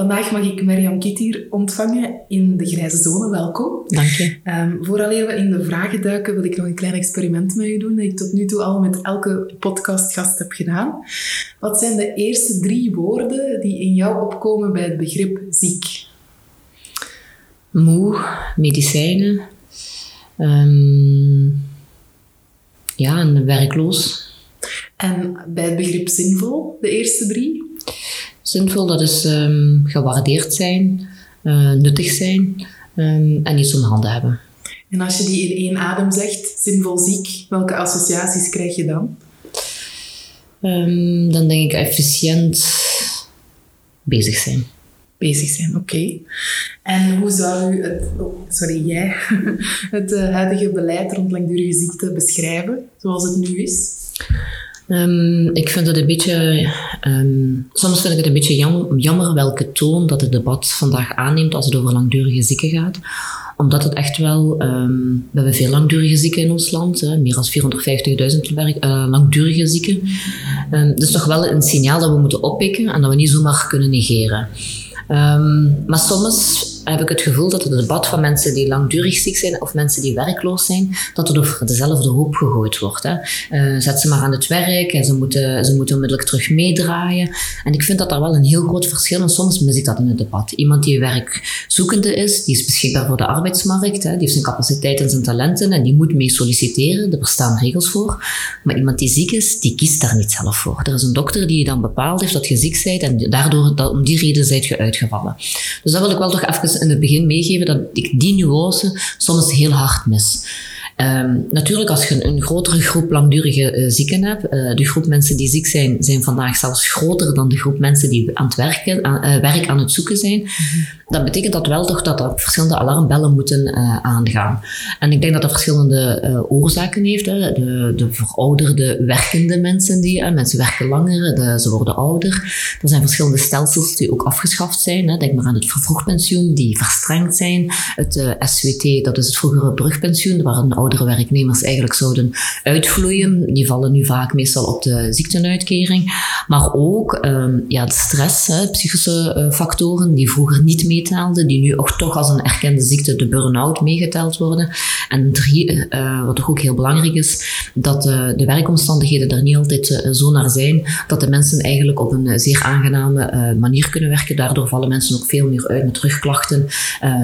Vandaag mag ik Mirjam hier ontvangen in de Grijze Zone. Welkom. Dank je. Um, vooraleer we in de vragen duiken, wil ik nog een klein experiment met u doen dat ik tot nu toe al met elke podcastgast heb gedaan. Wat zijn de eerste drie woorden die in jou opkomen bij het begrip ziek? Moe, medicijnen, um, ja, en werkloos. En bij het begrip zinvol, de eerste drie? Zinvol, dat is um, gewaardeerd zijn, uh, nuttig zijn um, en iets om handen hebben. En als je die in één adem zegt, zinvol ziek, welke associaties krijg je dan? Um, dan denk ik efficiënt bezig zijn. Bezig zijn, oké. Okay. En hoe zou u het, oh, sorry, jij, het uh, huidige beleid rond langdurige ziekte beschrijven, zoals het nu is? Um, ik vind het een beetje, um, soms vind ik het een beetje jammer, welke toon dat het debat vandaag aanneemt als het over langdurige zieken gaat. Omdat het echt wel, um, we hebben veel langdurige zieken in ons land, hè, meer dan 450.000 uh, langdurige zieken. Um, dus toch wel een signaal dat we moeten oppikken en dat we niet zomaar kunnen negeren. maar soms heb ik het gevoel dat het debat van mensen die langdurig ziek zijn of mensen die werkloos zijn, dat het over dezelfde hoop gegooid wordt. Hè. Uh, zet ze maar aan het werk en ze moeten, ze moeten onmiddellijk terug meedraaien. En ik vind dat daar wel een heel groot verschil is. Soms mis ik dat in het debat. Iemand die werkzoekende is, die is beschikbaar voor de arbeidsmarkt, hè, die heeft zijn capaciteit en zijn talenten en die moet mee solliciteren. Er bestaan regels voor. Maar iemand die ziek is, die kiest daar niet zelf voor. Er is een dokter die dan bepaald heeft dat je ziek bent en daardoor, dat, om die reden zijt je uitgevallen. Dus dat wil ik wel toch even in het begin meegeven dat ik die nuance soms heel hard mis. Um, natuurlijk, als je een, grotere groep langdurige uh, zieken hebt, uh, de groep mensen die ziek zijn, zijn vandaag zelfs groter dan de groep mensen die aan het werken, aan, uh, werk aan het zoeken zijn. Mm -hmm. Dat betekent dat wel toch dat er verschillende alarmbellen moeten aangaan. En ik denk dat dat verschillende oorzaken heeft. Hè. De, de verouderde werkende mensen, die, mensen werken langer, de, ze worden ouder. Er zijn verschillende stelsels die ook afgeschaft zijn. Hè. Denk maar aan het vervroegpensioen, die verstrengd zijn. Het SWT, dat is het vroegere brugpensioen, waar een oudere werknemers eigenlijk zouden uitvloeien. Die vallen nu vaak meestal op de ziektenuitkering. Maar ook um, ja, de stress, psychische uh, factoren die vroeger niet meetelden, die nu ook toch als een erkende ziekte, de burn-out, meegeteld worden. En drie, uh, wat toch ook heel belangrijk is, dat de werkomstandigheden er niet altijd zo naar zijn dat de mensen eigenlijk op een zeer aangename manier kunnen werken. Daardoor vallen mensen ook veel meer uit met rugklachten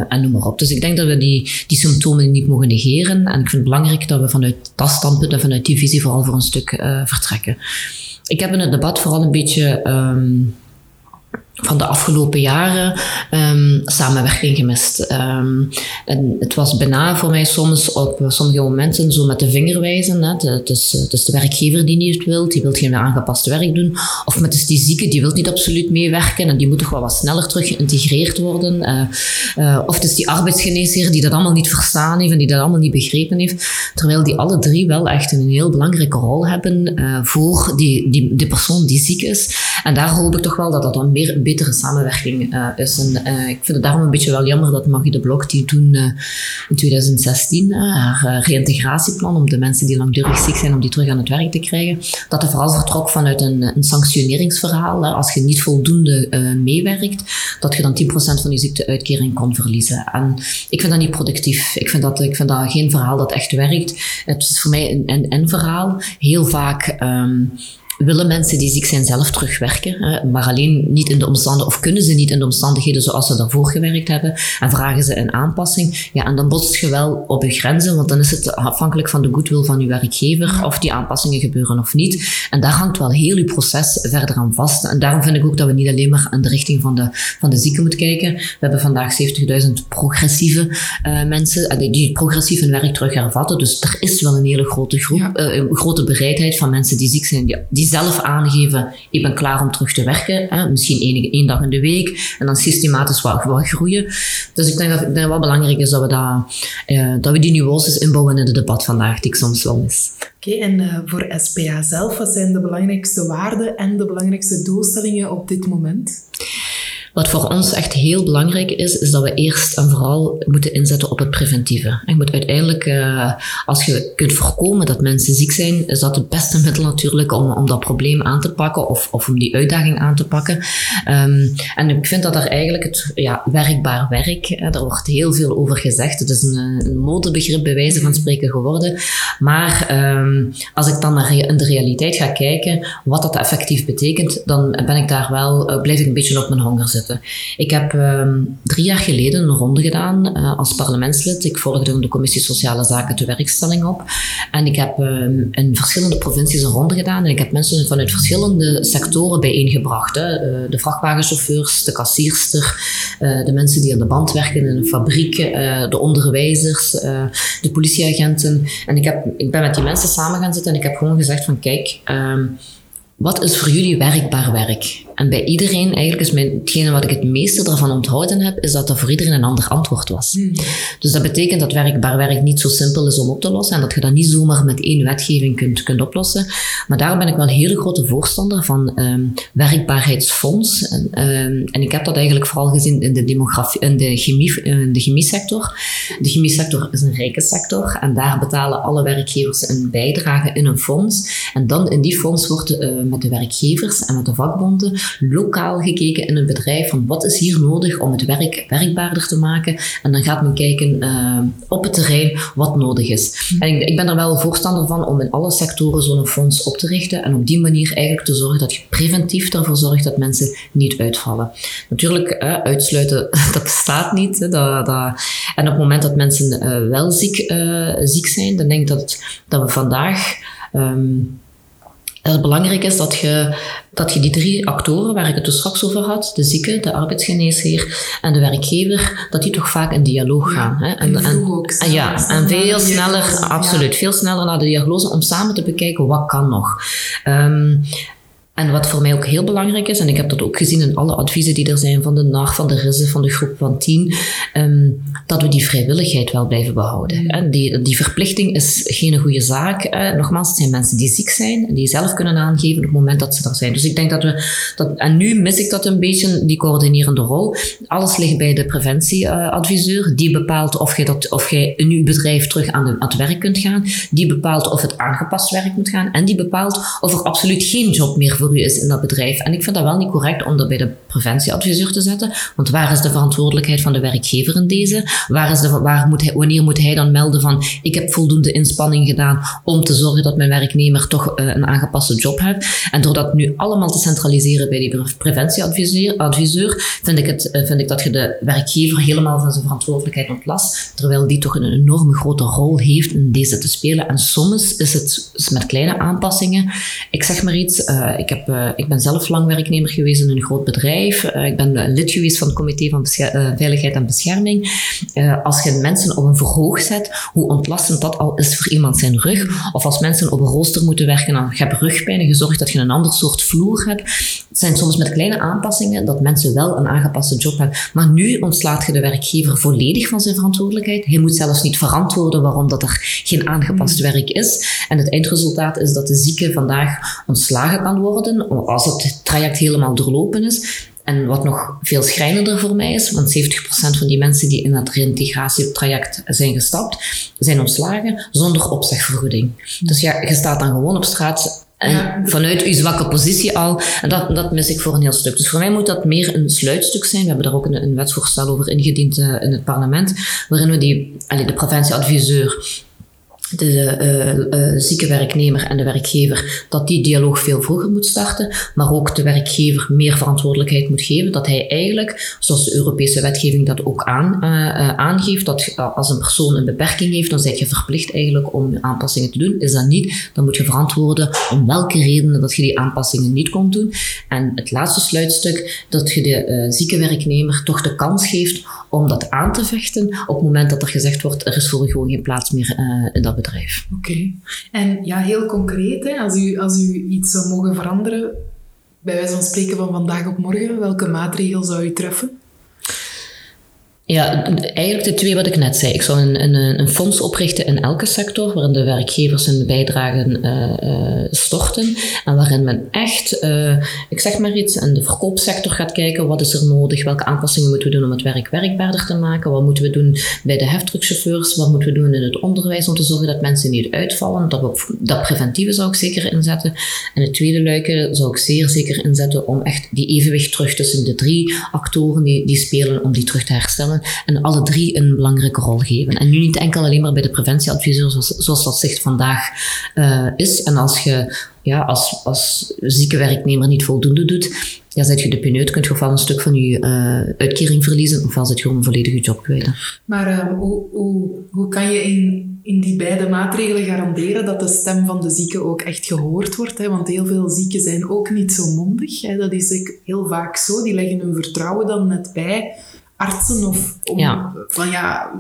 en noem maar op. Dus ik denk dat we die, die symptomen niet mogen negeren. En belangrijk dat we vanuit dat standpunt en vanuit die visie vooral voor een stuk uh, vertrekken. Ik heb in het debat vooral een beetje um, van de afgelopen jaren um, samenwerking gemist. Um, en het was bijna voor mij soms op sommige momenten zo met de vinger wijzen. Hè. De, het, is, het is de werkgever die niet wil, die wil geen aangepast werk doen. Of met is die zieke, die wil niet absoluut meewerken en die moet toch wel wat sneller terug geïntegreerd worden. Uh, uh, of het is die arbeidsgeneesheer die dat allemaal niet verstaan heeft en die dat allemaal niet begrepen heeft. Terwijl die alle drie wel echt een heel belangrijke rol hebben voor die, die, die persoon die ziek is. En daar hoop ik toch wel dat dat dan meer betere samenwerking uh, is. En uh, ik vind het daarom een beetje wel jammer dat Magie de Blok, die toen uh, in 2016 haar reïntegratieplan om de mensen die langdurig ziek zijn, om die terug aan het werk te krijgen, dat er vooral vertrok vanuit een, een sanctioneringsverhaal. Als je niet voldoende meewerkt, dat je dan 10% van je ziekteuitkering kon verliezen. En ik vind dat niet productief. Ik vind dat, ik vind dat geen verhaal dat echt werkt. Het is voor mij een en-en verhaal. Heel vaak... Um, willen mensen die ziek zijn zelf terugwerken, maar alleen niet in de omstandigheden, of kunnen ze niet in de omstandigheden zoals ze daarvoor gewerkt hebben, en vragen ze een aanpassing, ja, en dan botst je wel op je grenzen, want dan is het afhankelijk van de goodwill van je werkgever of die aanpassingen gebeuren of niet. En daar hangt wel heel je proces verder aan vast. En daarom vind ik ook dat we niet alleen maar in de richting van de, van de zieken moeten kijken. We hebben vandaag 70.000 progressieve uh, mensen uh, die progressief hun werk terug hervatten. Dus er is wel een hele grote groep, ja. uh, een grote bereidheid van mensen die ziek zijn, die, die zelf aangeven, ik ben klaar om terug te werken. Hè, misschien enige, één dag in de week en dan systematisch wat, groeien. Dus ik denk dat het wel belangrijk is dat we, dat, dat we die nuances inbouwen in het debat vandaag, die ik soms wel mis. Oké, en voor SPA zelf, wat zijn de belangrijkste waarden en de belangrijkste doelstellingen op dit moment? Wat voor ons echt heel belangrijk is, is dat we eerst en vooral moeten inzetten op het preventieve. Je moet uiteindelijk, uh, als je kunt voorkomen dat mensen ziek zijn, is dat het beste middel natuurlijk om, om dat probleem aan te pakken of, of om die uitdaging aan te pakken. Um, en ik vind dat er eigenlijk het ja, werkbaar werk, hè, daar wordt heel veel over gezegd. Het is een, een modebegrip bij wijze van spreken geworden. Maar um, als ik dan naar in de realiteit ga kijken, wat dat effectief betekent, dan ben ik daar wel, uh, blijf ik een beetje op mijn honger zitten. Ik heb um, drie jaar geleden een ronde gedaan uh, als parlementslid. Ik volgde de Commissie Sociale Zaken de werkstelling op. En ik heb um, in verschillende provincies een ronde gedaan. En ik heb mensen vanuit verschillende sectoren bijeengebracht. Hè. Uh, de vrachtwagenchauffeurs, de kassierster, uh, de mensen die aan de band werken in een fabriek, de onderwijzers, de politieagenten. En ik, heb, ik ben met die mensen samen gaan zitten en ik heb gewoon gezegd van kijk... Um, wat is voor jullie werkbaar werk? En bij iedereen, eigenlijk is mijn, hetgene wat ik het meeste ervan onthouden heb, is dat dat voor iedereen een ander antwoord was. Hmm. Dus dat betekent dat werkbaar werk niet zo simpel is om op te lossen en dat je dat niet zomaar met één wetgeving kunt, kunt oplossen. Maar daarom ben ik wel een hele grote voorstander van um, werkbaarheidsfonds. En, um, en ik heb dat eigenlijk vooral gezien in de, demografie, in de, chemie, in de chemiesector. De chemiesector is een rijke sector en daar betalen alle werkgevers een bijdrage in een fonds. En dan in die fonds wordt uh, met de werkgevers en met de vakbonden lokaal gekeken in een bedrijf van wat is hier nodig om het werk werkbaarder te maken. En dan gaat men kijken uh, op het terrein wat nodig is. En ik, ik ben er wel voorstander van om in alle sectoren zo'n fonds op te richten en op die manier eigenlijk te zorgen dat je preventief ervoor zorgt dat mensen niet uitvallen. Natuurlijk, uh, uitsluiten, dat bestaat niet. dat, dat, en op het moment dat mensen uh, wel ziek, ziek zijn, dan denk ik dat, dat we vandaag um, dat het belangrijk is dat je, dat je die drie actoren waar ik het dus straks over had, de zieke, de arbeidsgeneesheer en de werkgever, dat die toch vaak in dialoog gaan. hè? En, en, ook, en, ja, en veel sneller, absoluut, veel sneller naar de diagnose om samen te bekijken wat kan nog. Um, en wat voor mij ook heel belangrijk is, en ik heb dat ook gezien in alle adviezen die er zijn van de NAR, van de RISE, van de groep van tien, um, dat we die vrijwilligheid wel blijven behouden. Mm. Die, die verplichting is geen goede zaak. Uh, nogmaals, het zijn mensen die ziek zijn, die zelf kunnen aangeven op het moment dat ze er zijn. Dus ik denk dat we, dat, en nu mis ik dat een beetje, die coördinerende rol. Alles ligt bij de preventieadviseur, die bepaalt of je, dat, of je in uw bedrijf terug aan, de, aan het werk kunt gaan, die bepaalt of het aangepast werk moet gaan, en die bepaalt of er absoluut geen job meer voor u is in dat bedrijf. En ik vind dat wel niet correct om dat bij de preventieadviseur te zetten. Want waar is de verantwoordelijkheid van de werkgever in deze? Waar is de, waar moet hij, wanneer moet hij dan melden van ik heb voldoende inspanning gedaan om te zorgen dat mijn werknemer toch uh, een aangepaste job heeft. En door dat nu allemaal te centraliseren bij die preventieadviseur, adviseur, vind, ik het, uh, vind ik dat je de werkgever helemaal van zijn verantwoordelijkheid ontlast. Terwijl die toch een enorme grote rol heeft in deze te spelen. En soms is het met kleine aanpassingen. Ik zeg maar iets, uh, ik heb heb, uh, ik ben zelf lang werknemer geweest in een groot bedrijf. Uh, ik ben lid geweest van het Comité van Veiligheid en Bescherming. als je mensen op een verhoog zet, hoe ontlastend dat al is voor iemand zijn rug. Of als mensen op een rooster moeten werken, dan heb je rugpijn en je zorgt dat je een ander soort vloer hebt. Het zijn soms met kleine aanpassingen dat mensen wel een aangepaste job hebben. Maar nu ontslaat je de werkgever volledig van zijn verantwoordelijkheid. Hij moet zelfs niet verantwoorden waarom dat er geen aangepast werk is. En het eindresultaat is dat de zieke vandaag ontslagen kan worden als het traject helemaal doorlopen is. En wat nog veel schrijnender voor mij is, want 70% van die mensen die in het reïntegratietraject zijn gestapt, zijn ontslagen zonder opzegvergoeding. Dus ja, je staat dan gewoon op straat en vanuit uw zwakke positie al. En dat, dat mis ik voor een heel stuk. Dus voor mij moet dat meer een sluitstuk zijn. We hebben daar ook een, een wetsvoorstel over ingediend uh, in het parlement, waarin we die, allee, de preventieadviseur de uh, uh, zieke werknemer en de werkgever, dat die dialoog veel vroeger moet starten, maar ook de werkgever meer verantwoordelijkheid moet geven, dat hij eigenlijk, zoals de Europese wetgeving dat ook aan, uh, aangeeft, dat als een persoon een beperking heeft, dan ben je verplicht eigenlijk om aanpassingen te doen. Is dat niet, dan moet je verantwoorden om welke redenen dat je die aanpassingen niet komt doen. En het laatste sluitstuk, dat je de zieke werknemer toch de kans geeft om dat aan te vechten op het moment dat er gezegd wordt, er is voor gewoon geen plaats meer in dat Oké. En ja, heel concreet, hè, als, u, als u iets zou mogen veranderen, bij wijze van spreken van vandaag op morgen, welke maatregel zou u treffen? Ja, eigenlijk de twee wat ik net zei. Ik zou een, een, een fonds oprichten in elke sector, waarin de werkgevers hun bijdragen uh, storten. En waarin men echt, uh, ik zeg maar iets, in de verkoopsector gaat kijken, wat is er nodig, welke aanpassingen moeten we doen om het werk werkbaarder te maken, wat moeten we doen bij de heftruckchauffeurs, wat moeten we doen in het onderwijs om te zorgen dat mensen niet uitvallen. Dat, preventieve zou ik zeker inzetten. En het tweede luiken zou ik zeer zeker inzetten om echt die evenwicht terug tussen de drie actoren die spelen, om die terug te herstellen en alle drie een belangrijke rol geven. En nu niet enkel alleen maar bij de preventieadviseur, zoals, zoals dat zegt vandaag uh, is. En als je ja, als, als zieke werknemer niet voldoende doet, ja, zet je de pineut, kunt je ofwel een stuk van je uh, uitkering verliezen, ofwel zet je gewoon een volledige job kwijt. Maar uh, hoe, hoe, hoe kan je in, in die beide maatregelen garanderen dat de stem van de zieke ook echt gehoord wordt? Hè? Want heel veel zieken zijn ook niet zo mondig. Hè? Dat is heel vaak zo. Die leggen hun vertrouwen dan net bij artsen of om, ja. van ja,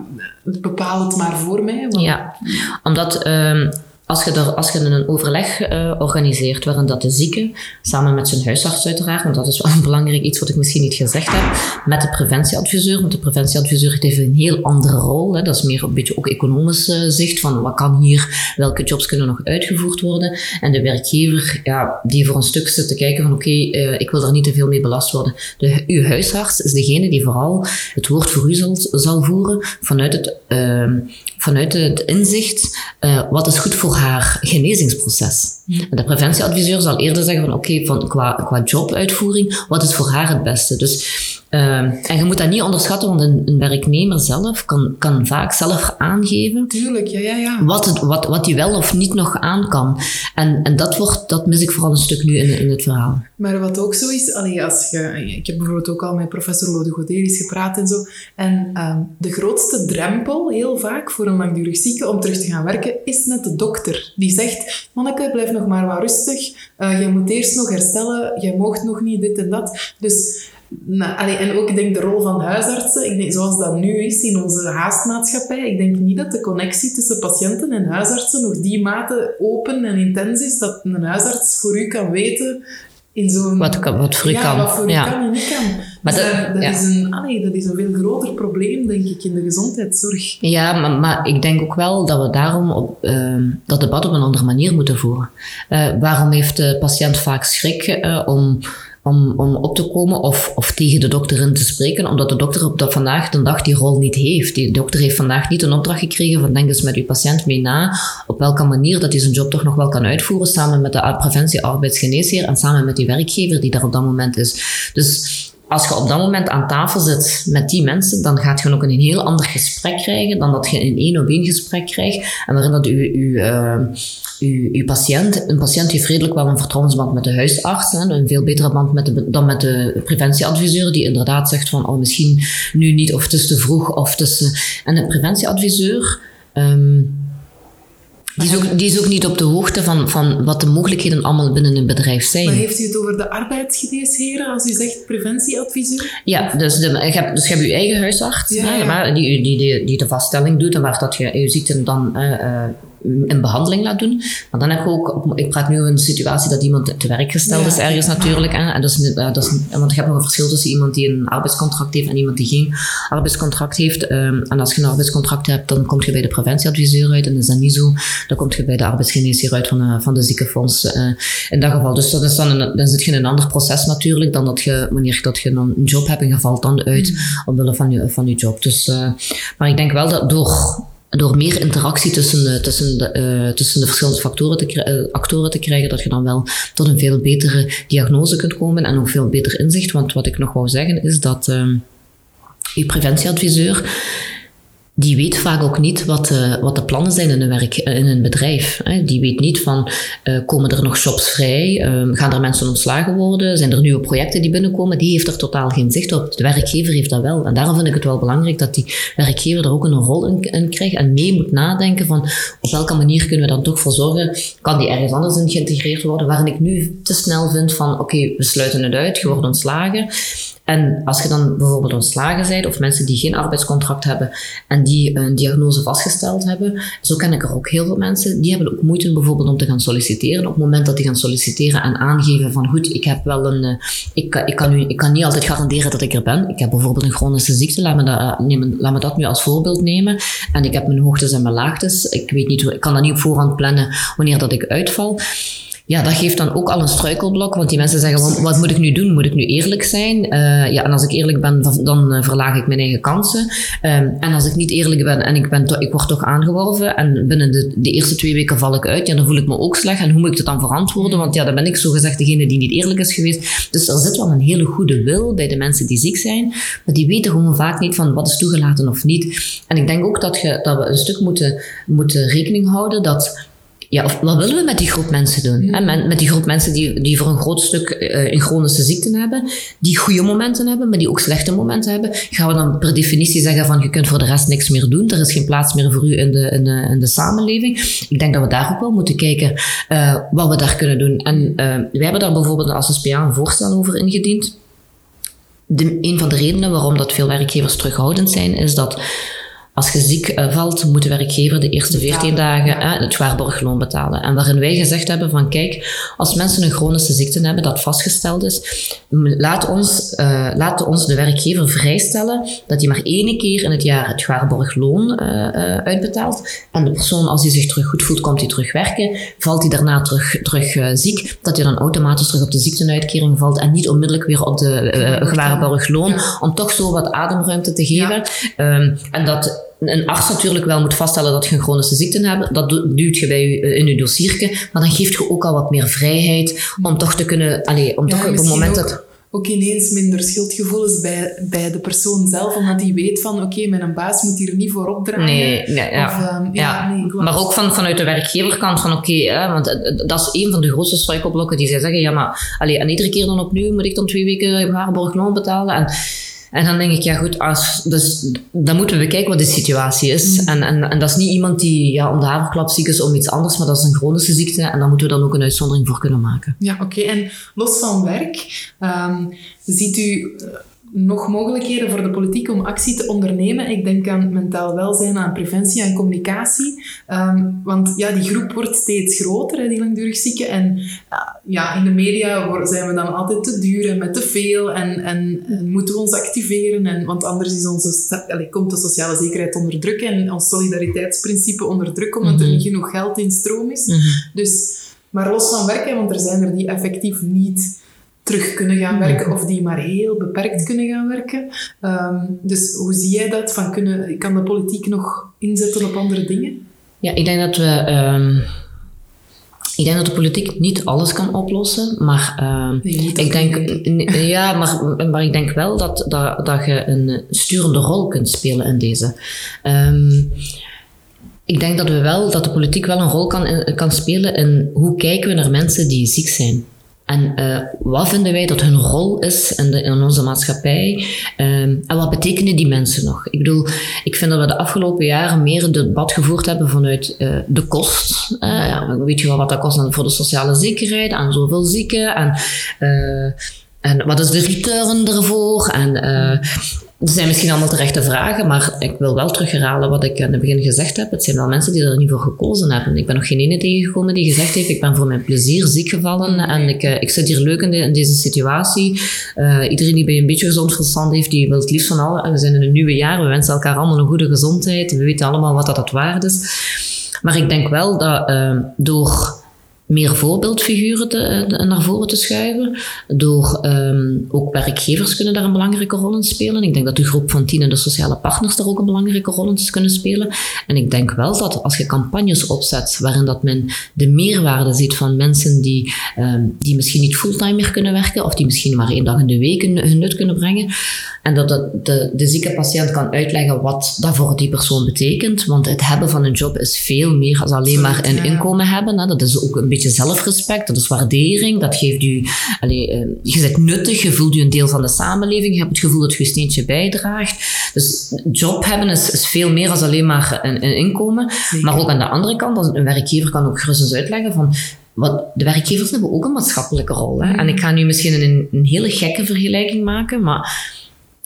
bepaal het maar voor mij? Ja, omdat um, als je, er, als je een overleg uh, organiseert waarin dat de zieke, samen met zijn huisarts uiteraard, want dat is wel een belangrijk iets wat ik misschien niet gezegd heb, met de preventieadviseur, want de preventieadviseur heeft een heel andere rol. Hè, dat is meer een beetje ook economisch uh, zicht van wat kan hier, welke jobs kunnen nog uitgevoerd worden. En de werkgever, ja, die voor een stuk zit te kijken van oké, uh, ik wil daar niet te veel mee belast worden. De, uw huisarts is degene die vooral het woord voor u zal, zal voeren vanuit het, ehm, vanuit het inzicht wat is goed voor haar genezingsproces. En de preventieadviseur zal eerder zeggen van oké, van qua, qua jobuitvoering, wat is voor haar het beste? Dus uh, en je moet dat niet onderschatten, want een, een, werknemer zelf kan, kan vaak zelf aangeven. Tuurlijk, ja, ja, ja. Wat, het, wat, wat hij wel of niet nog aan kan. En, en dat, wordt, dat mis ik vooral een stuk nu in, in het verhaal. Maar wat ook zo is, allee, als je, ik heb bijvoorbeeld ook al met professor Lode Goderis gepraat en zo. En um, de grootste drempel, heel vaak, voor een langdurig zieke om terug te gaan werken, is net de dokter. Die zegt, manneke, blijf nog maar wat rustig. Uh, je moet eerst nog herstellen. Je moogt nog niet dit en dat. Dus nou, en ook ik denk de rol van huisartsen, ik denk, zoals dat nu is in onze haastmaatschappij, ik denk niet dat de connectie tussen patiënten en huisartsen nog die mate open en intens is dat een huisarts voor u kan weten in zo'n... Wat, wat voor u ja, kan. wat voor u kan en niet kan. Maar dus dat, dat, ja. is een, allee, dat is een veel groter probleem, denk ik, in de gezondheidszorg. Ja, maar, maar ik denk ook wel dat we daarom op, uh, dat debat op een andere manier moeten voeren. Uh, waarom heeft de patiënt vaak schrik uh, om om, om op te komen of, of tegen de dokter in te spreken, omdat de dokter op dat vandaag de dag die rol niet heeft. Die dokter heeft vandaag niet een opdracht gekregen van denk eens met uw patiënt mee na op welke manier dat hij zijn job toch nog wel kan uitvoeren samen met de preventie arbeidsgeneesheer en samen met die werkgever die daar op dat moment is. Dus als je op dat moment aan tafel zit met die mensen, dan gaat je ook een heel ander gesprek krijgen dan dat je een één op één gesprek krijgt. En waarin dat u, u, uh, uw, patiënt, een patiënt heeft redelijk wel een vertrouwensband met de huisarts, hè, een veel betere band met dan met de preventieadviseur, die inderdaad zegt van, oh, misschien nu niet, of het is te vroeg, of is... En de preventieadviseur... Um, die is, ook, die is ook niet op de hoogte van, van wat de mogelijkheden allemaal binnen een bedrijf zijn. Maar heeft u het over de arbeidsgeneesheren als u zegt preventieadviseur? Ja, dus, de, je, hebt, dus je hebt eigen huisarts, Ja, die, die, die, die de vaststelling doet en waar dat je je ziekte dan eh, eh, in behandeling laat doen. Maar dan heb je ook, ik praat nu over een situatie dat iemand te werk gesteld Ja. is ergens natuurlijk. Hè, en dat is, eh, dat is, want je hebt nog een verschil tussen iemand die een arbeidscontract heeft en iemand die geen arbeidscontract heeft. Ehm, en als je een arbeidscontract hebt, dan kom je bij de preventieadviseur uit. En is dat niet zo, dan kom je bij de arbeidsgeneesheer uit van, de- van de ziekenfonds eh, in dat geval. Dus dat is dan, een, dan zit je in een ander proces natuurlijk dan dat je, wanneer dat je dan een job hebt en je valt dan uit omwille van je, van je job. Dus, eh, maar ik denk wel dat door door meer interactie tussen de, tussen de, uh, tussen de verschillende factoren te, uh, actoren te krijgen, dat je dan wel tot een veel betere diagnose kunt komen en ook veel beter inzicht. Want wat ik nog wou zeggen is dat uh, uw preventieadviseur die weet vaak ook niet wat, uh, wat de plannen zijn in een, werk, in een bedrijf. Die weet niet van, uh, komen er nog jobs vrij? Uh, gaan er mensen ontslagen worden? Zijn er nieuwe projecten die binnenkomen? Die heeft er totaal geen zicht op. De werkgever heeft dat wel. En daarom vind ik het wel belangrijk dat die werkgever er ook een rol in, krijgt en mee moet nadenken van, op welke manier kunnen we dan toch voor zorgen? Kan die ergens anders in geïntegreerd worden? Waarin ik nu te snel vind van, oké, we sluiten het uit, je wordt ontslagen. En als je dan bijvoorbeeld ontslagen bent of mensen die geen arbeidscontract hebben en die een diagnose vastgesteld hebben, zo ken ik er ook heel veel mensen, die hebben ook moeite bijvoorbeeld om te gaan solliciteren. Op het moment dat die gaan solliciteren en aangeven van goed, ik heb wel een, eh, ik, ik, kan, nu, ik kan niet altijd garanderen dat ik er ben. Ik heb bijvoorbeeld een chronische ziekte, laat me, dat, eh, nemen, laat me dat nu als voorbeeld nemen. En ik heb mijn hoogtes en mijn laagtes. Ik weet niet, ik kan dat niet op voorhand plannen wanneer dat ik uitval ja, dat geeft dan ook al een struikelblok, want die mensen zeggen, wat, moet ik nu doen? Moet ik nu eerlijk zijn? Uh, ja, en als ik eerlijk ben, dan uh, verlaag ik mijn eigen kansen. Um, en als ik niet eerlijk ben en ik, ben ik word toch aangeworven en binnen de, de eerste twee weken val ik uit, ja, dan voel ik me ook slecht. En hoe moet ik het dan verantwoorden? Want ja, dan ben ik zo gezegd degene die niet eerlijk is geweest. Dus er zit wel een hele goede wil bij de mensen die ziek zijn, maar die weten gewoon vaak niet van wat is toegelaten of niet. En ik denk ook dat, je, dat we een stuk moeten, moeten rekening houden dat ja, of wat willen we met die groep mensen doen? Hè? Met, met die groep mensen die, die voor een groot stuk uh, chronische ziekten hebben, die goede momenten hebben, maar die ook slechte momenten hebben. Gaan we dan per definitie zeggen van je kunt voor de rest niks meer doen, er is geen plaats meer voor u in de, in de, in de samenleving? Ik denk dat we daar ook wel moeten kijken uh, wat we daar kunnen doen. En uh, wij hebben daar bijvoorbeeld als SPA een voorstel over ingediend. De, een van de redenen waarom dat veel werkgevers terughoudend zijn, is dat als je ziek eh, valt, moet de werkgever de eerste 14 dagen eh, het waarborgloon betalen. En waarin wij gezegd hebben van kijk, als mensen een chronische ziekte hebben dat vastgesteld is, laat ons, uh, laat ons de werkgever vrijstellen dat hij maar één keer in het jaar het waarborgloon uh, uh, uitbetaalt. En de persoon, als hij zich terug goed voelt, komt hij terug werken. Valt hij daarna terug, terug ziek, dat hij dan automatisch terug op de ziektenuitkering valt en niet onmiddellijk weer op de gewaarborgloon, om toch zo wat ademruimte te geven. Um, en dat een arts natuurlijk wel moet vaststellen dat je een chronische ziekte hebt. Dat duwt je bij je, eh, in je dossierke. Maar dan geeft je ook al wat meer vrijheid om toch te kunnen... Allez, om ja, toch op het moment dat ook ineens minder schuldgevoelens bij, bij de persoon zelf, omdat hij weet van oké, okay, mijn baas moet hier niet voor opdragen. Nee, nee ja. Of, um, ja, ja. Nee, maar ook van, vanuit de werkgeverkant van oké, okay, want dat is een van de grootste struikelblokken die zij zeggen, ja maar allee, en iedere keer dan opnieuw moet ik dan twee weken waarborgloon betalen. En en dan denk ik, ja goed, als, dus, dan moeten we bekijken wat de situatie is. Mm. En, en, en dat is niet iemand die ja, om de haverklap ziek is om iets anders, maar dat is een chronische ziekte. En daar moeten we dan ook een uitzondering voor kunnen maken. Ja, oké. En los van werk, um, ziet u nog mogelijkheden voor de politiek om actie te ondernemen. Ik denk aan mentaal welzijn, aan preventie en communicatie. Um, want ja, die groep wordt steeds groter, hè, die langdurig zieken. En uh, ja, in de media zijn we dan altijd te duur en met te veel. En, en, en moeten we ons activeren. En, want anders is onze, allez, komt de sociale zekerheid onder druk en ons solidariteitsprincipe onder druk, omdat mm -hmm. er niet genoeg geld in stroom is. Mm -hmm. Dus, maar los van werken, want er zijn er die effectief niet terug kunnen gaan werken of die maar heel beperkt kunnen gaan werken. Um, dus hoe zie jij dat? Van kunnen, kan de politiek nog inzetten op andere dingen? Ja, ik denk dat we. Um, ik denk dat de politiek niet alles kan oplossen, maar um, nee, ik denk, ja, maar, maar ik denk wel dat, dat, dat je een sturende rol kunt spelen in deze. Ik denk dat we wel, dat de politiek wel een rol kan, kan spelen in hoe kijken we naar mensen die ziek zijn. En uh, wat vinden wij dat hun rol is in, de, in onze maatschappij? Um, en wat betekenen die mensen nog? Ik bedoel, ik vind dat we de afgelopen jaren meer het debat gevoerd hebben vanuit uh, de kost. Uh, weet je wel wat dat kost voor de sociale zekerheid en zoveel zieken en... En wat is de return ervoor? En er zijn misschien allemaal terechte vragen, maar ik wil wel terugherhalen wat ik in het begin gezegd heb. Het zijn wel mensen die er niet voor gekozen hebben. Ik ben nog geen ene tegengekomen die gezegd heeft, ik ben voor mijn plezier ziek gevallen en ik, eh, ik zit hier leuk in, de, in deze situatie. Uh, iedereen die bij een beetje gezond verstand heeft, die wil het liefst van alle. We zijn in een nieuwe jaar, we wensen elkaar allemaal een goede gezondheid. We weten allemaal wat dat het waard is. Maar ik denk wel dat uh, door meer voorbeeldfiguren te, naar voren te schuiven. Door um, ook werkgevers kunnen daar een belangrijke rol in spelen. Ik denk dat de groep van tien en de sociale partners daar ook een belangrijke rol in kunnen spelen. En ik denk wel dat als je campagnes opzet waarin dat men de meerwaarde ziet van mensen die, um, die misschien niet fulltime meer kunnen werken of die misschien maar één dag in de week hun nut kunnen brengen. En dat de, de zieke patiënt kan uitleggen wat dat voor die persoon betekent. Want het hebben van een job is veel meer dan alleen maar een inkomen hebben. Hè. Dat is ook een beetje zelfrespect, dat is waardering. Dat geeft u, allee, uh, je bent nuttig, je voelt je een deel van de samenleving, je hebt het gevoel dat je een steentje bijdraagt. Dus job hebben is, is veel meer dan alleen maar een, een inkomen. Maar ook aan de andere kant, een werkgever kan ook gerust eens uitleggen van wat, de werkgevers hebben ook een maatschappelijke rol. Hè? En ik ga nu misschien een, een hele gekke vergelijking maken, maar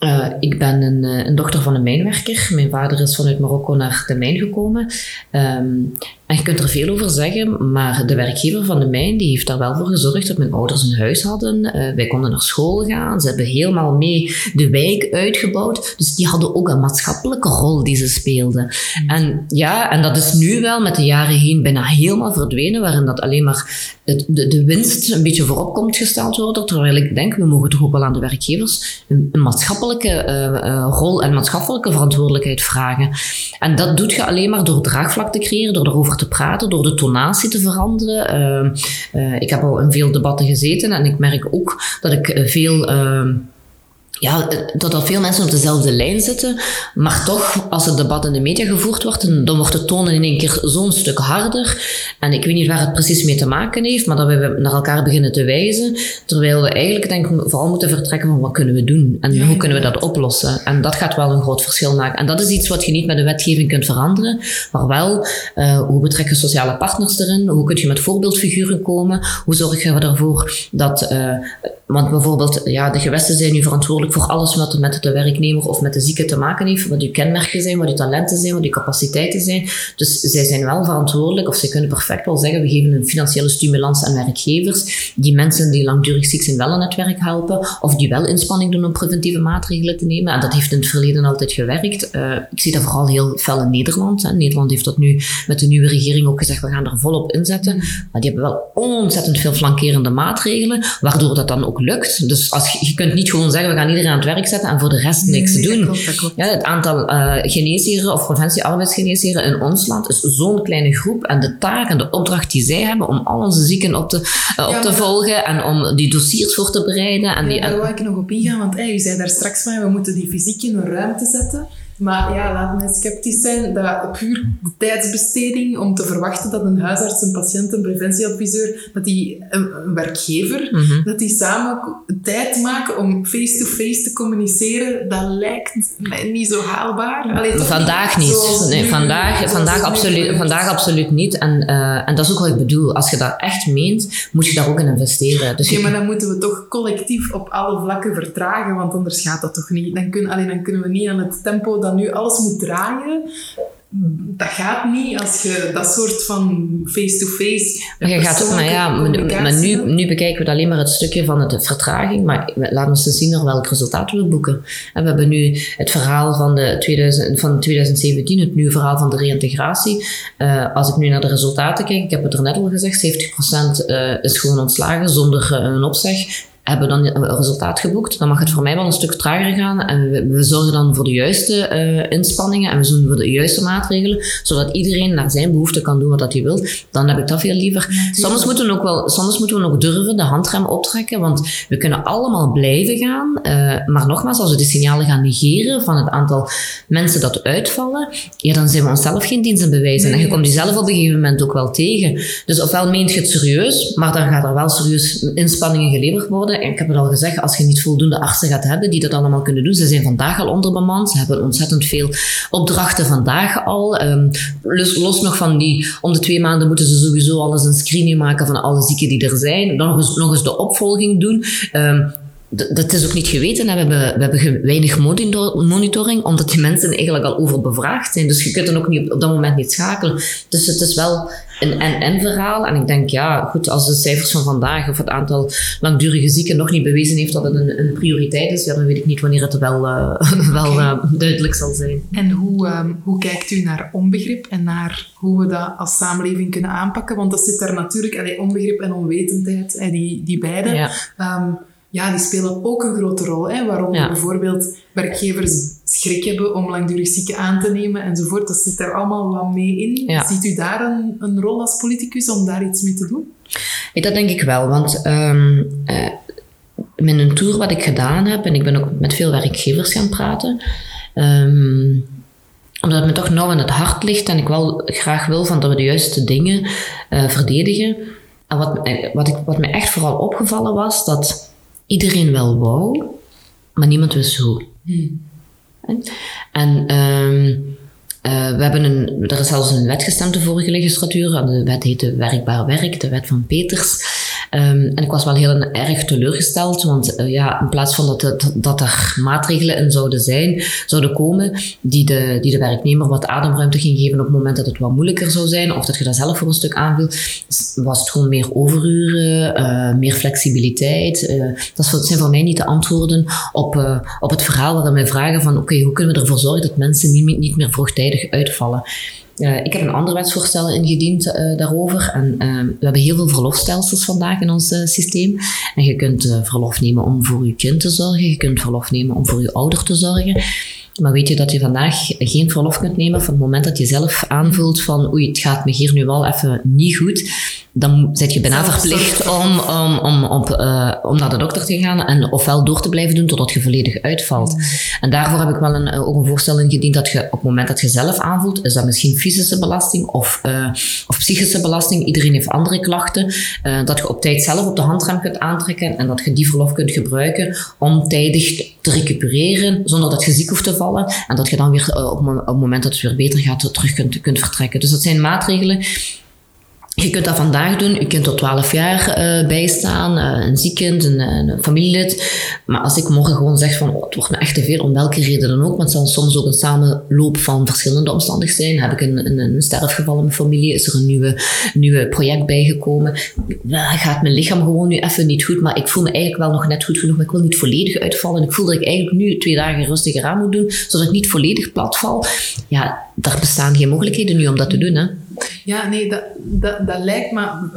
uh, ik ben een, uh, een, dochter van een mijnwerker. Mijn vader is vanuit Marokko naar de mijn gekomen. Um, en je kunt er veel over zeggen, maar de werkgever van de mijn die heeft daar wel voor gezorgd dat mijn ouders een huis hadden. Uh, wij konden naar school gaan. Ze hebben helemaal mee de wijk uitgebouwd. Dus die hadden ook een maatschappelijke rol die ze speelden. En ja, en dat is nu wel met de jaren heen bijna helemaal verdwenen, waarin dat alleen maar het, de, de winst een beetje voorop komt gesteld worden. Terwijl ik denk, we mogen toch ook wel aan de werkgevers een, maatschappelijke uh, rol en maatschappelijke verantwoordelijkheid vragen. En dat doet je alleen maar door draagvlak te creëren, door erover te praten, door de tonatie te veranderen. Uh, ik heb al in veel debatten gezeten en ik merk ook dat ik veel ja, dat veel mensen op dezelfde lijn zitten, maar toch, als het debat in de media gevoerd wordt, dan wordt de toon in één keer zo'n stuk harder. En ik weet niet waar het precies mee te maken heeft, maar dat we naar elkaar beginnen te wijzen, terwijl we eigenlijk denk ik vooral moeten vertrekken van wat kunnen we doen en hoe kunnen we dat oplossen. En dat gaat wel een groot verschil maken. En dat is iets wat je niet met de wetgeving kunt veranderen, maar wel uh, hoe betrekken sociale partners erin, hoe kun je met voorbeeldfiguren komen, hoe zorg je ervoor dat, uh, want bijvoorbeeld, ja, de gewesten zijn nu verantwoordelijk voor alles wat met de werknemer of met de zieke te maken heeft, wat uw kenmerken zijn, wat uw talenten zijn, wat uw capaciteiten zijn. Dus zij zijn wel verantwoordelijk, of zij kunnen perfect wel zeggen, we geven een financiële stimulans aan werkgevers, die mensen die langdurig ziek zijn wel aan het werk helpen, of die wel inspanning doen om preventieve maatregelen te nemen. En dat heeft in het verleden altijd gewerkt. Uh, ik zie dat vooral heel fel in Nederland. Hè. Nederland heeft dat nu met de nieuwe regering ook gezegd, we gaan er volop inzetten. Maar die hebben wel ontzettend veel flankerende maatregelen, waardoor dat dan ook lukt. Dus als, je kunt niet gewoon zeggen, we gaan iedereen aan het werk zetten en voor de rest niks nee, doen. Ja, het aantal uh, geneesheren of preventie arbeidsgeneesheren in ons land is zo'n kleine groep en de taak en de opdracht die zij hebben om al onze zieken op te, uh, op ja, te volgen en om die dossiers voor te bereiden. En ja, die, daar wil ik nog op ingaan, want hey, u zei daar straks van, we moeten die fysiek in een ruimte zetten. Maar ja, laat me sceptisch zijn dat puur de tijdsbesteding om te verwachten dat een huisarts, een patiënt, een preventieadviseur, dat die een, een werkgever, mm -hmm. dat die samen tijd maken om face-to-face te communiceren, dat lijkt mij niet zo haalbaar. Allee, vandaag niet. niet. Nee, vandaag, vandaag, absoluut, vandaag absoluut niet. En, uh, en dat is ook wat ik bedoel. Als je dat echt meent, moet je daar ook in investeren. Dus okay, maar dan moeten we toch collectief op alle vlakken vertragen, want anders gaat dat toch niet. Dan, kun, allee, dan kunnen we niet aan het tempo dat nu alles moet draaien, dat gaat niet als je dat soort van face-to-face. Je gaat, maar ja, maar, nu, nu bekijken we alleen maar het stukje van de vertraging, maar laat ons eens zien naar welk resultaat we boeken. En we hebben nu het verhaal van, de 2000, van 2017, het nieuwe verhaal van de reïntegratie. Uh, als ik nu naar de resultaten kijk, ik heb het er net al gezegd, 70% uh, is gewoon ontslagen zonder uh, een opzeg hebben dan een resultaat geboekt, dan mag het voor mij wel een stuk trager gaan. En we, we zorgen dan voor de juiste uh, inspanningen en we zorgen voor de juiste maatregelen, zodat iedereen naar zijn behoefte kan doen wat hij wil. Dan heb ik dat veel liever. soms, moeten we ook wel, soms moeten we ook durven de handrem optrekken, want we kunnen allemaal blijven gaan. Uh, maar nogmaals, als we de signalen gaan negeren van het aantal mensen dat uitvallen, ja, dan zijn we onszelf geen dienst aan bewijzen. Nee, en je komt jezelf op een gegeven moment ook wel tegen. Dus ofwel meent je het serieus, maar dan gaat er wel serieus inspanningen geleverd worden ik heb het al gezegd, als je niet voldoende artsen gaat hebben die dat allemaal kunnen doen. Ze zijn vandaag al onderbemand. Ze hebben ontzettend veel opdrachten vandaag al. Um, los, los, nog van die, om de twee maanden moeten ze sowieso alles een screening maken van alle zieken die er zijn. Nog eens, nog eens de opvolging doen. Um, dat is ook niet geweten. We hebben, we hebben weinig monitoring, omdat die mensen eigenlijk al overbevraagd zijn. Dus je kunt dan ook niet op dat moment niet schakelen. Dus het is wel een en-en verhaal. En ik denk, ja, goed, als de cijfers van vandaag of het aantal langdurige zieken nog niet bewezen heeft dat het een, een prioriteit is, ja, dan weet ik niet wanneer het wel, uh, wel uh, duidelijk zal zijn. En hoe, um, hoe kijkt u naar onbegrip en naar hoe we dat als samenleving kunnen aanpakken? Want dat zit daar natuurlijk, allee, onbegrip en onwetendheid, die, die beide. Ja. Um, ja, die spelen ook een grote rol. Hè? Waarom bijvoorbeeld werkgevers schrik hebben om langdurig zieken aan te nemen enzovoort. Dat zit er allemaal wat mee in. Ziet u daar een, een rol als politicus om daar iets mee te doen? Ja, dat denk ik wel, want um, uh, met een tour wat ik gedaan heb, en ik ben ook met veel werkgevers gaan praten, um, omdat het me toch nauw aan het hart ligt en ik wel graag wil van dat we de juiste dingen uh, verdedigen. En wat, eh, wat, ik, wat me echt vooral opgevallen was, dat iedereen wel wou, maar niemand wist hoe. Hmm. En um, uh, we hebben een, er is zelfs een wet gestemd de vorige legislatuur. De wet heette Werkbaar Werk, de wet van Peters. Um, en ik was wel heel erg teleurgesteld, want uh, ja, in plaats van dat, dat er maatregelen in zouden zijn, zouden komen die de, die de werknemer wat ademruimte ging geven op het moment dat het wat moeilijker zou zijn, of dat je dat zelf voor een stuk aanviel, was het gewoon meer overuren, uh, meer flexibiliteit. Uh, dat zijn voor mij niet de antwoorden op, op het verhaal waarin wij vragen van oké, hoe kunnen we ervoor zorgen dat mensen niet, niet meer vroegtijdig uitvallen? Uh, ik heb een ander wetsvoorstel ingediend uh, daarover. En uh, we hebben heel veel verlofstelsels vandaag in ons systeem. En je kunt verlof nemen om voor je kind te zorgen. Je kunt verlof nemen om voor je ouder te zorgen. Maar weet je dat je vandaag geen verlof kunt nemen van het moment dat je zelf aanvoelt van oei, het gaat me hier nu wel even niet goed dan zit je bijna verplicht om, om, om, op, uh, om naar de dokter te gaan en ofwel door te blijven doen totdat je volledig uitvalt. Mm. En daarvoor heb ik wel een, ook een voorstel ingediend dat je op het moment dat je zelf aanvoelt, is dat misschien fysische belasting of, uh, of psychische belasting, iedereen heeft andere klachten, uh, dat je op tijd zelf op de handrem kunt aantrekken en dat je die verlof kunt gebruiken om tijdig te recupereren zonder dat je ziek hoeft te vallen en dat je dan weer op, op het moment dat het weer beter gaat terug kunt, kunt vertrekken. Dus dat zijn maatregelen je kunt dat vandaag doen. Je kunt tot 12 jaar uh, bijstaan, uh, een ziekend, een, een, familielid. Maar als ik morgen gewoon zeg van oh, het wordt me echt te veel, om welke reden dan ook, want het zal soms ook een samenloop van verschillende omstandigheden zijn. Heb ik een, een, een sterfgeval in mijn familie? Is er een nieuwe, nieuwe project bijgekomen? gaat mijn lichaam gewoon nu even niet goed, maar ik voel me eigenlijk wel nog net goed genoeg, maar ik wil niet volledig uitvallen. Ik voel dat ik eigenlijk nu twee dagen rustiger aan moet doen, zodat ik niet volledig plat val. Ja, daar bestaan geen mogelijkheden nu om dat te doen. Hè. Ja, nee, dat, dat, dat lijkt, maar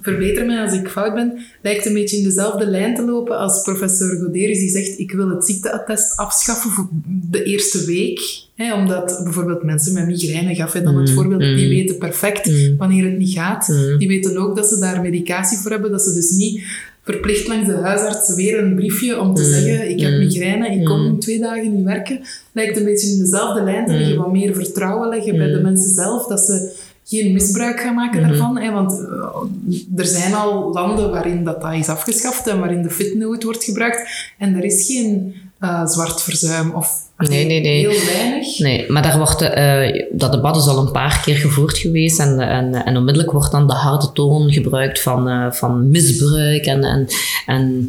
verbeter mij als ik fout ben, lijkt een beetje in dezelfde lijn te lopen als professor Goderis die zegt ik wil het ziekteattest afschaffen voor de eerste week. Hè, omdat bijvoorbeeld mensen met migraine, gaf hij dan het mm, voorbeeld, die mm. weten perfect mm. wanneer het niet gaat. Die weten ook dat ze daar medicatie voor hebben, dat ze dus niet verplicht langs de huisarts weer een briefje om te zeggen ik heb migraine, ik kom twee dagen niet werken. Lijkt een beetje in dezelfde lijn te liggen, wat meer vertrouwen leggen bij de mensen zelf, dat ze geen misbruik gaan maken mhm. daarvan. Hè, want uh, er zijn al landen waarin dat, dat is afgeschaft en waarin de fitnote wordt gebruikt. En er is geen uh, zwart verzuim of Nee, nee, nee. Heel weinig. Nee, maar daar wordt, uh, dat debat is al een paar keer gevoerd geweest en, en, en onmiddellijk wordt dan de harde toon gebruikt van, van misbruik en, en, en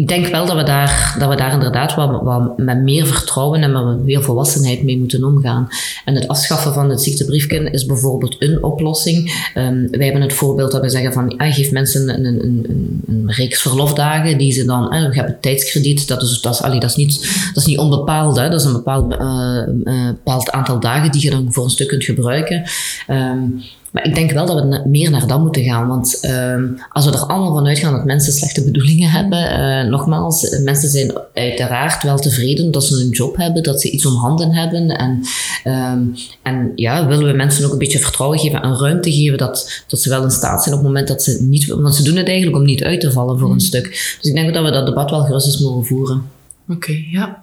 ik denk wel dat we daar, dat we daar inderdaad wat met meer vertrouwen en met meer volwassenheid mee moeten omgaan. En het afschaffen van het ziektebriefje is bijvoorbeeld een oplossing. Um, wij hebben het voorbeeld dat we zeggen van, ja, geef mensen een, een, een, een reeks verlofdagen die ze dan, eh, je hebt een tijdskrediet, dat is, dat is, dat is, niet, dat is niet onbepaald, hè, dat is een bepaald, uh, uh, bepaald aantal dagen die je dan voor een stuk kunt gebruiken. Um, maar ik denk wel dat we meer naar dat moeten gaan. Want uh, als we er allemaal van uitgaan dat mensen slechte bedoelingen hebben, uh, nogmaals, mensen zijn uiteraard wel tevreden dat ze een job hebben, dat ze iets om handen hebben. En, um, en ja, willen we mensen ook een beetje vertrouwen geven en ruimte geven dat, dat ze wel in staat zijn op het moment dat ze niet... Want ze doen het eigenlijk om niet uit te vallen voor een mm. stuk. Dus ik denk dat we dat debat wel gerust eens mogen voeren. Oké, ja.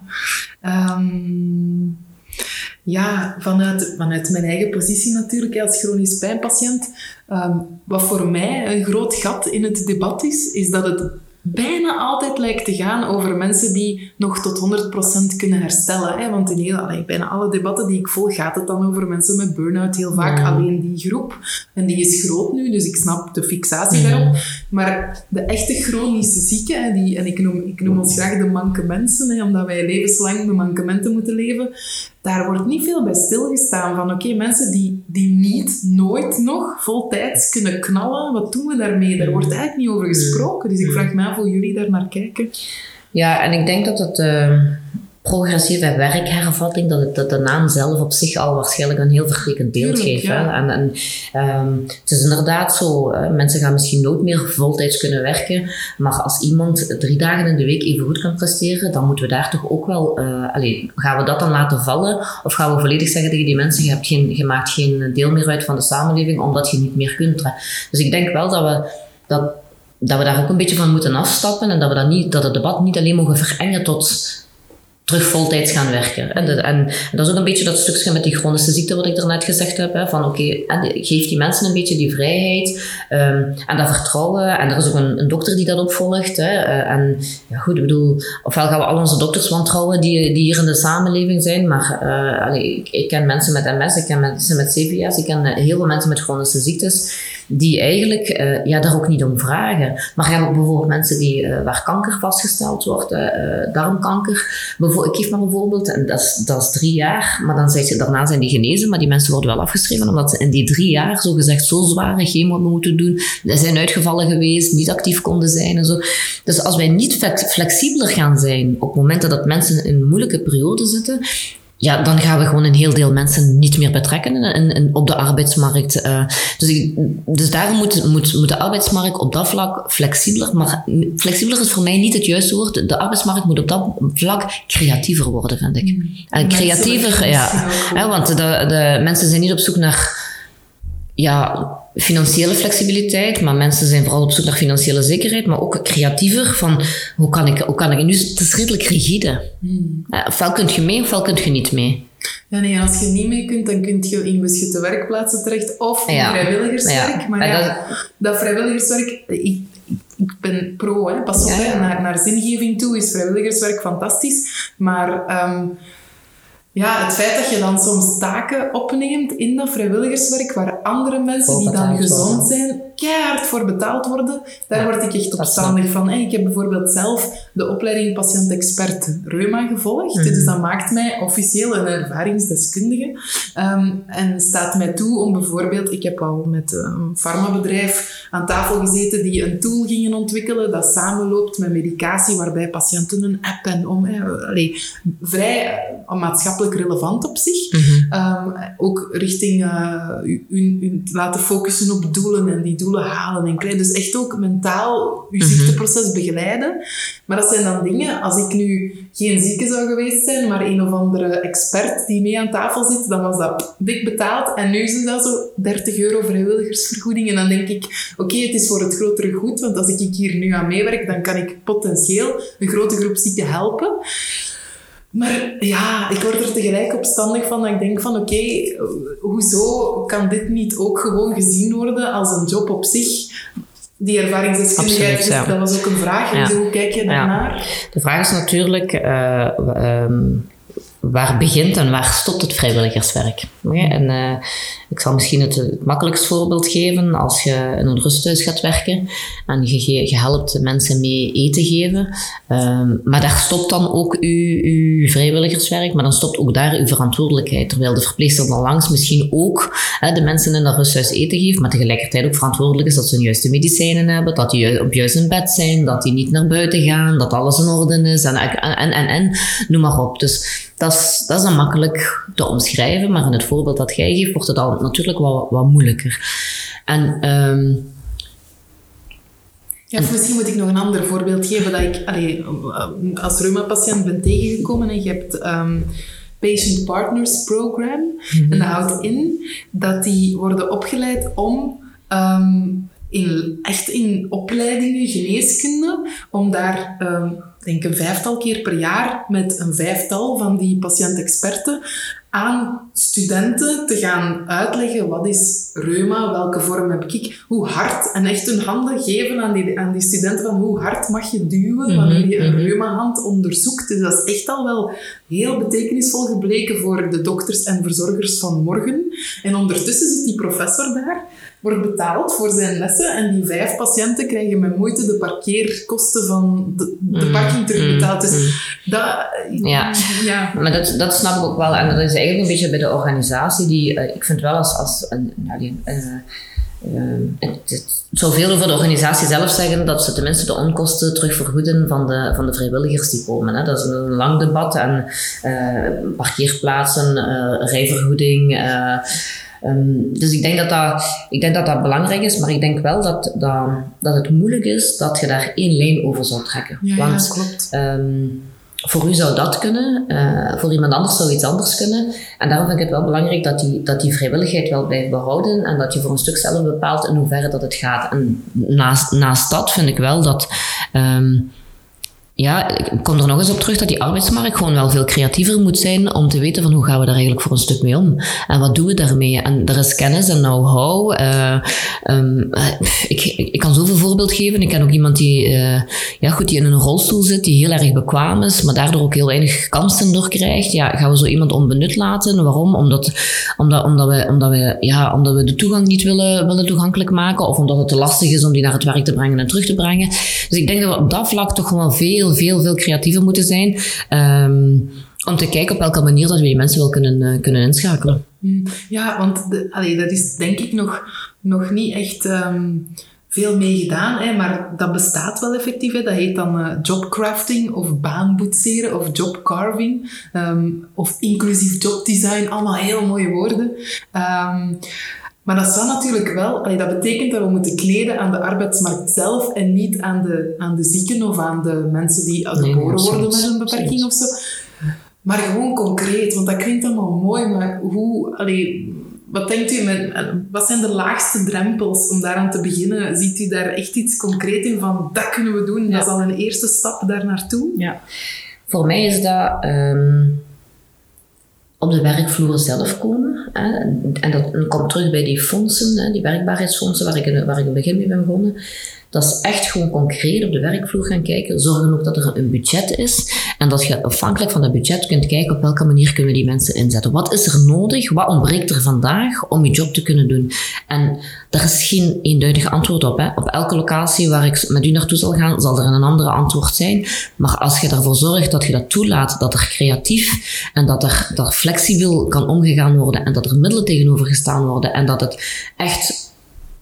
Um ja, vanuit, vanuit mijn eigen positie natuurlijk als chronisch pijnpatiënt. Um, wat voor mij een groot gat in het debat is, is dat het bijna altijd lijkt te gaan over mensen die nog tot 100% kunnen herstellen. Hè? Want in heel, allee, bijna alle debatten die ik volg, gaat het dan over mensen met burn-out. Heel vaak alleen die groep. En die is groot nu, dus ik snap de fixatie daarop. Maar de echte chronische zieken, die, en ik noem, ik noem ons graag de manke mensen, hè, omdat wij levenslang met mankementen moeten leven, daar wordt niet veel bij stilgestaan van oké, mensen die, die niet, nooit nog voltijds kunnen knallen, wat doen we daarmee? Daar wordt eigenlijk niet over gesproken. Dus ik vraag me af hoe jullie daar naar kijken. Ja, en ik denk dat het... Uh progressieve werkhervatting, dat, het, dat de naam zelf op zich al waarschijnlijk een heel vertekend beeld geeft. En, en um, het is inderdaad zo, mensen gaan misschien nooit meer voltijds kunnen werken, maar als iemand drie dagen in de week even goed kan presteren, dan moeten we daar toch ook wel, uh, allez, gaan we dat dan laten vallen? Of gaan we volledig zeggen tegen die mensen, je, hebt geen, je maakt geen deel meer uit van de samenleving, omdat je niet meer kunt. Dus ik denk wel dat we dat dat we daar ook een beetje van moeten afstappen en dat we dat, niet, dat het debat niet alleen mogen verengen tot terug voltijds gaan werken. En, en, dat is ook een beetje dat stukje met die chronische ziekte wat ik daarnet gezegd heb. Hè, van oké, geef die mensen een beetje die vrijheid um, en dat vertrouwen. En er is ook een, dokter die dat opvolgt. Hè, uh, en ja, goed, ik bedoel, ofwel gaan we al onze dokters wantrouwen die, die hier in de samenleving zijn. Maar allee, ik, ken mensen met MS, ik ken mensen met CVS, ik ken heel veel mensen met chronische ziektes die eigenlijk uh, ja, daar ook niet om vragen. Maar je hebt ook bijvoorbeeld mensen die, uh, waar kanker vastgesteld wordt, uh, darmkanker. ik geef maar een voorbeeld, en dat is, dat is drie jaar, maar dan zijn ze, daarna zijn die genezen, maar die mensen worden wel afgeschreven omdat ze in die drie jaar zogezegd zo zware chemo moeten doen. Ze zijn uitgevallen geweest, niet actief konden zijn en zo. Dus als wij niet flexibeler gaan zijn op momenten dat mensen in een moeilijke periode zitten, ja, dan gaan we gewoon een heel deel mensen niet meer betrekken in, op de arbeidsmarkt. Uh, dus, dus daarom moet, moet, moet de arbeidsmarkt op dat vlak flexibeler, maar flexibeler is voor mij niet het juiste woord. De arbeidsmarkt moet op dat vlak creatiever worden, vind ik. Mm. En creatiever, ja. ja want de, de mensen zijn niet op zoek naar ja, financiële flexibiliteit, maar mensen zijn vooral op zoek naar financiële zekerheid, maar ook creatiever van hoe kan ik, hoe kan ik, nu het is redelijk rigide. Hmm. Ofwel kun je mee, ofwel kun je niet mee. Ja, nee, als je niet mee kunt, dan kun je in beschutte werkplaatsen terecht of in vrijwilligerswerk. Maar ja, dat, vrijwilligerswerk, ik, ik ben pro, hè. pas op, hè. Naar, naar zingeving toe is vrijwilligerswerk fantastisch, maar... Um, ja, het feit dat je dan soms taken opneemt in dat vrijwilligerswerk waar andere mensen die dan gezond zijn, keihard voor betaald worden, daar word ik echt opstandig van. Ik heb bijvoorbeeld zelf de opleiding patiënt-expert Reuma gevolgd, mm dus dat maakt mij officieel een ervaringsdeskundige ehm, en staat mij toe om bijvoorbeeld, ik heb al met een farmabedrijf aan tafel gezeten die een tool gingen ontwikkelen dat samenloopt met medicatie, waarbij patiënten een app en om, eh, vrij maatschappelijk relevant op zich. Mhm. Ehm, ook richting uh, u, u, laten focussen op doelen en die doelen halen en krijgen. Dus echt ook mentaal uw mhm. ziekteproces begeleiden. Maar dat zijn dan dingen, als ik nu geen zieke zou geweest zijn, maar een of andere expert die mee aan tafel zit, dan was dat dik betaald. En nu is dat zo 30 euro vrijwilligersvergoeding. En dan denk ik, oké, het is voor het grotere goed, want als ik hier nu aan meewerk, dan kan ik potentieel een grote groep zieken helpen. Maar ja, ik word er tegelijk opstandig van dat ik denk van oké, hoezo kan dit niet ook gewoon gezien worden als een job op zich? Die ervaringsdeskundigheid, dat was ook een vraag. hoe kijk je daarnaar? Ja. De vraag is natuurlijk... Uh, waar begint en waar stopt het vrijwilligerswerk? En uh, ik zal misschien het, het makkelijkst voorbeeld geven. Als je in een rusthuis gaat werken en je, je helpt mensen mee eten geven, um, maar daar stopt dan ook uw, uw vrijwilligerswerk, maar dan stopt ook daar uw verantwoordelijkheid. Terwijl de verpleegster dan langs misschien ook hè, de mensen in dat rusthuis eten geeft, maar tegelijkertijd ook verantwoordelijk is dat ze de juiste medicijnen hebben, dat die op juist in bed zijn, dat die niet naar buiten gaan, dat alles in orde is en, en, en, en, en noem maar op. Dus dat is, dat is dan makkelijk te omschrijven, maar in het voorbeeld dat jij geeft, wordt het al natuurlijk wat, wat moeilijker. En, um, ja, misschien moet ik nog een ander voorbeeld geven dat ik allee, als reuma-patiënt ben tegengekomen. En je hebt um, Patient Partners Program. Mhm. En dat houdt in dat die worden opgeleid om um, in, echt in opleidingen geneeskunde, om daar denk een vijftal keer per jaar met een vijftal van die patiëntexperten aan studenten te gaan uitleggen wat is reuma, welke vorm heb ik, hoe hard en echt hun handen geven aan die, aan die studenten van hoe hard mag je duwen wanneer je een mhm, mhm. reuma-hand onderzoekt. Dus dat is echt al wel heel betekenisvol gebleken voor de dokters en verzorgers van morgen. En ondertussen zit die professor daar, wordt betaald voor zijn lessen en die vijf patiënten krijgen met moeite de parkeerkosten van de, de Mm, parking terugbetaald. Dus dat... Ja. ja. Maar dat, dat snap ik ook wel. En dat is eigenlijk een beetje bij de organisatie die, eh, ik vind wel als, als een, eh, eh, het, het zou veel over de organisatie zelf zeggen dat ze tenminste de onkosten terugvergoeden van de, van de vrijwilligers die komen. Hè. Dat is een lang debat en parkeerplaatsen, rijvergoeding. eh, ehm, dus ik denk, dat dat, ik denk dat dat belangrijk is, maar ik denk wel dat, dat, dat het moeilijk is dat je daar één lijn over zou trekken. Ja, ja, Want klopt. Ehm, voor u zou dat kunnen, eh, voor iemand anders zou iets anders kunnen. En daarom vind ik het wel belangrijk dat die, dat die vrijwilligheid wel blijft behouden en dat je voor een stuk zelf bepaalt in hoeverre dat het gaat. En naast, naast dat vind ik wel dat. ehm, ja, ik kom er nog eens op terug dat die arbeidsmarkt gewoon wel veel creatiever moet zijn om te weten van hoe gaan we daar eigenlijk voor een stuk mee om. En wat doen we daarmee? En er is kennis en know-how. eh, ehm, eh, ik, ik kan zoveel voorbeeld geven. Ik ken ook iemand die, eh, ja, goed, die in een rolstoel zit, die heel erg bekwaam is, maar daardoor ook heel weinig kansen door krijgt. Ja, gaan we zo iemand onbenut laten? Waarom? Omdat, omdat, omdat, we, omdat, we, ja, omdat we de toegang niet willen, willen toegankelijk maken of omdat het te lastig is om die naar het werk te brengen en terug te brengen. Dus ik denk dat we op dat vlak toch gewoon veel, veel, veel creatiever moeten zijn. ehm, om te kijken op welke manier dat we die mensen wel kunnen, eh, kunnen inschakelen. Mm, Ja, want de, dat is denk ik nog, nog niet echt ehm, veel mee gedaan, hè, maar dat bestaat wel effectief. Hè. Dat heet dan eh, jobcrafting of baanboetseren of jobcarving ehm, of inclusief jobdesign. Allemaal heel mooie woorden. Maar dat zou natuurlijk wel, allee, dat betekent dat we moeten kleden aan de arbeidsmarkt zelf en niet aan de, aan de zieken of aan de mensen die nee, geboren worden met een beperking of zo. Maar gewoon concreet, want dat klinkt allemaal mooi, maar hoe, allee, wat denkt u, met, wat zijn de laagste drempels om daaraan te beginnen? Ziet u daar echt iets concreet in van, dat kunnen we doen, dat is al een eerste stap daar naartoe? Ja. Voor mij is dat ehm, op de werkvloer zelf komen. Hè. En dat komt terug bij die fondsen, hè, die werkbaarheidsfondsen waar ik, in, waar ik in het begin mee ben begonnen. Dat is echt gewoon concreet op de werkvloer gaan kijken. Zorgen ook dat er een budget is. En dat je afhankelijk van dat budget kunt kijken op welke manier kunnen we die mensen inzetten. Wat is er nodig? Wat ontbreekt er vandaag om je job te kunnen doen? En daar is geen eenduidig antwoord op. Hè. Op elke locatie waar ik met u naartoe zal gaan, zal er een andere antwoord zijn. Maar als je ervoor zorgt dat je dat toelaat, dat er creatief en dat er dat flexibel kan omgegaan worden en dat er middelen tegenover gestaan worden en dat het echt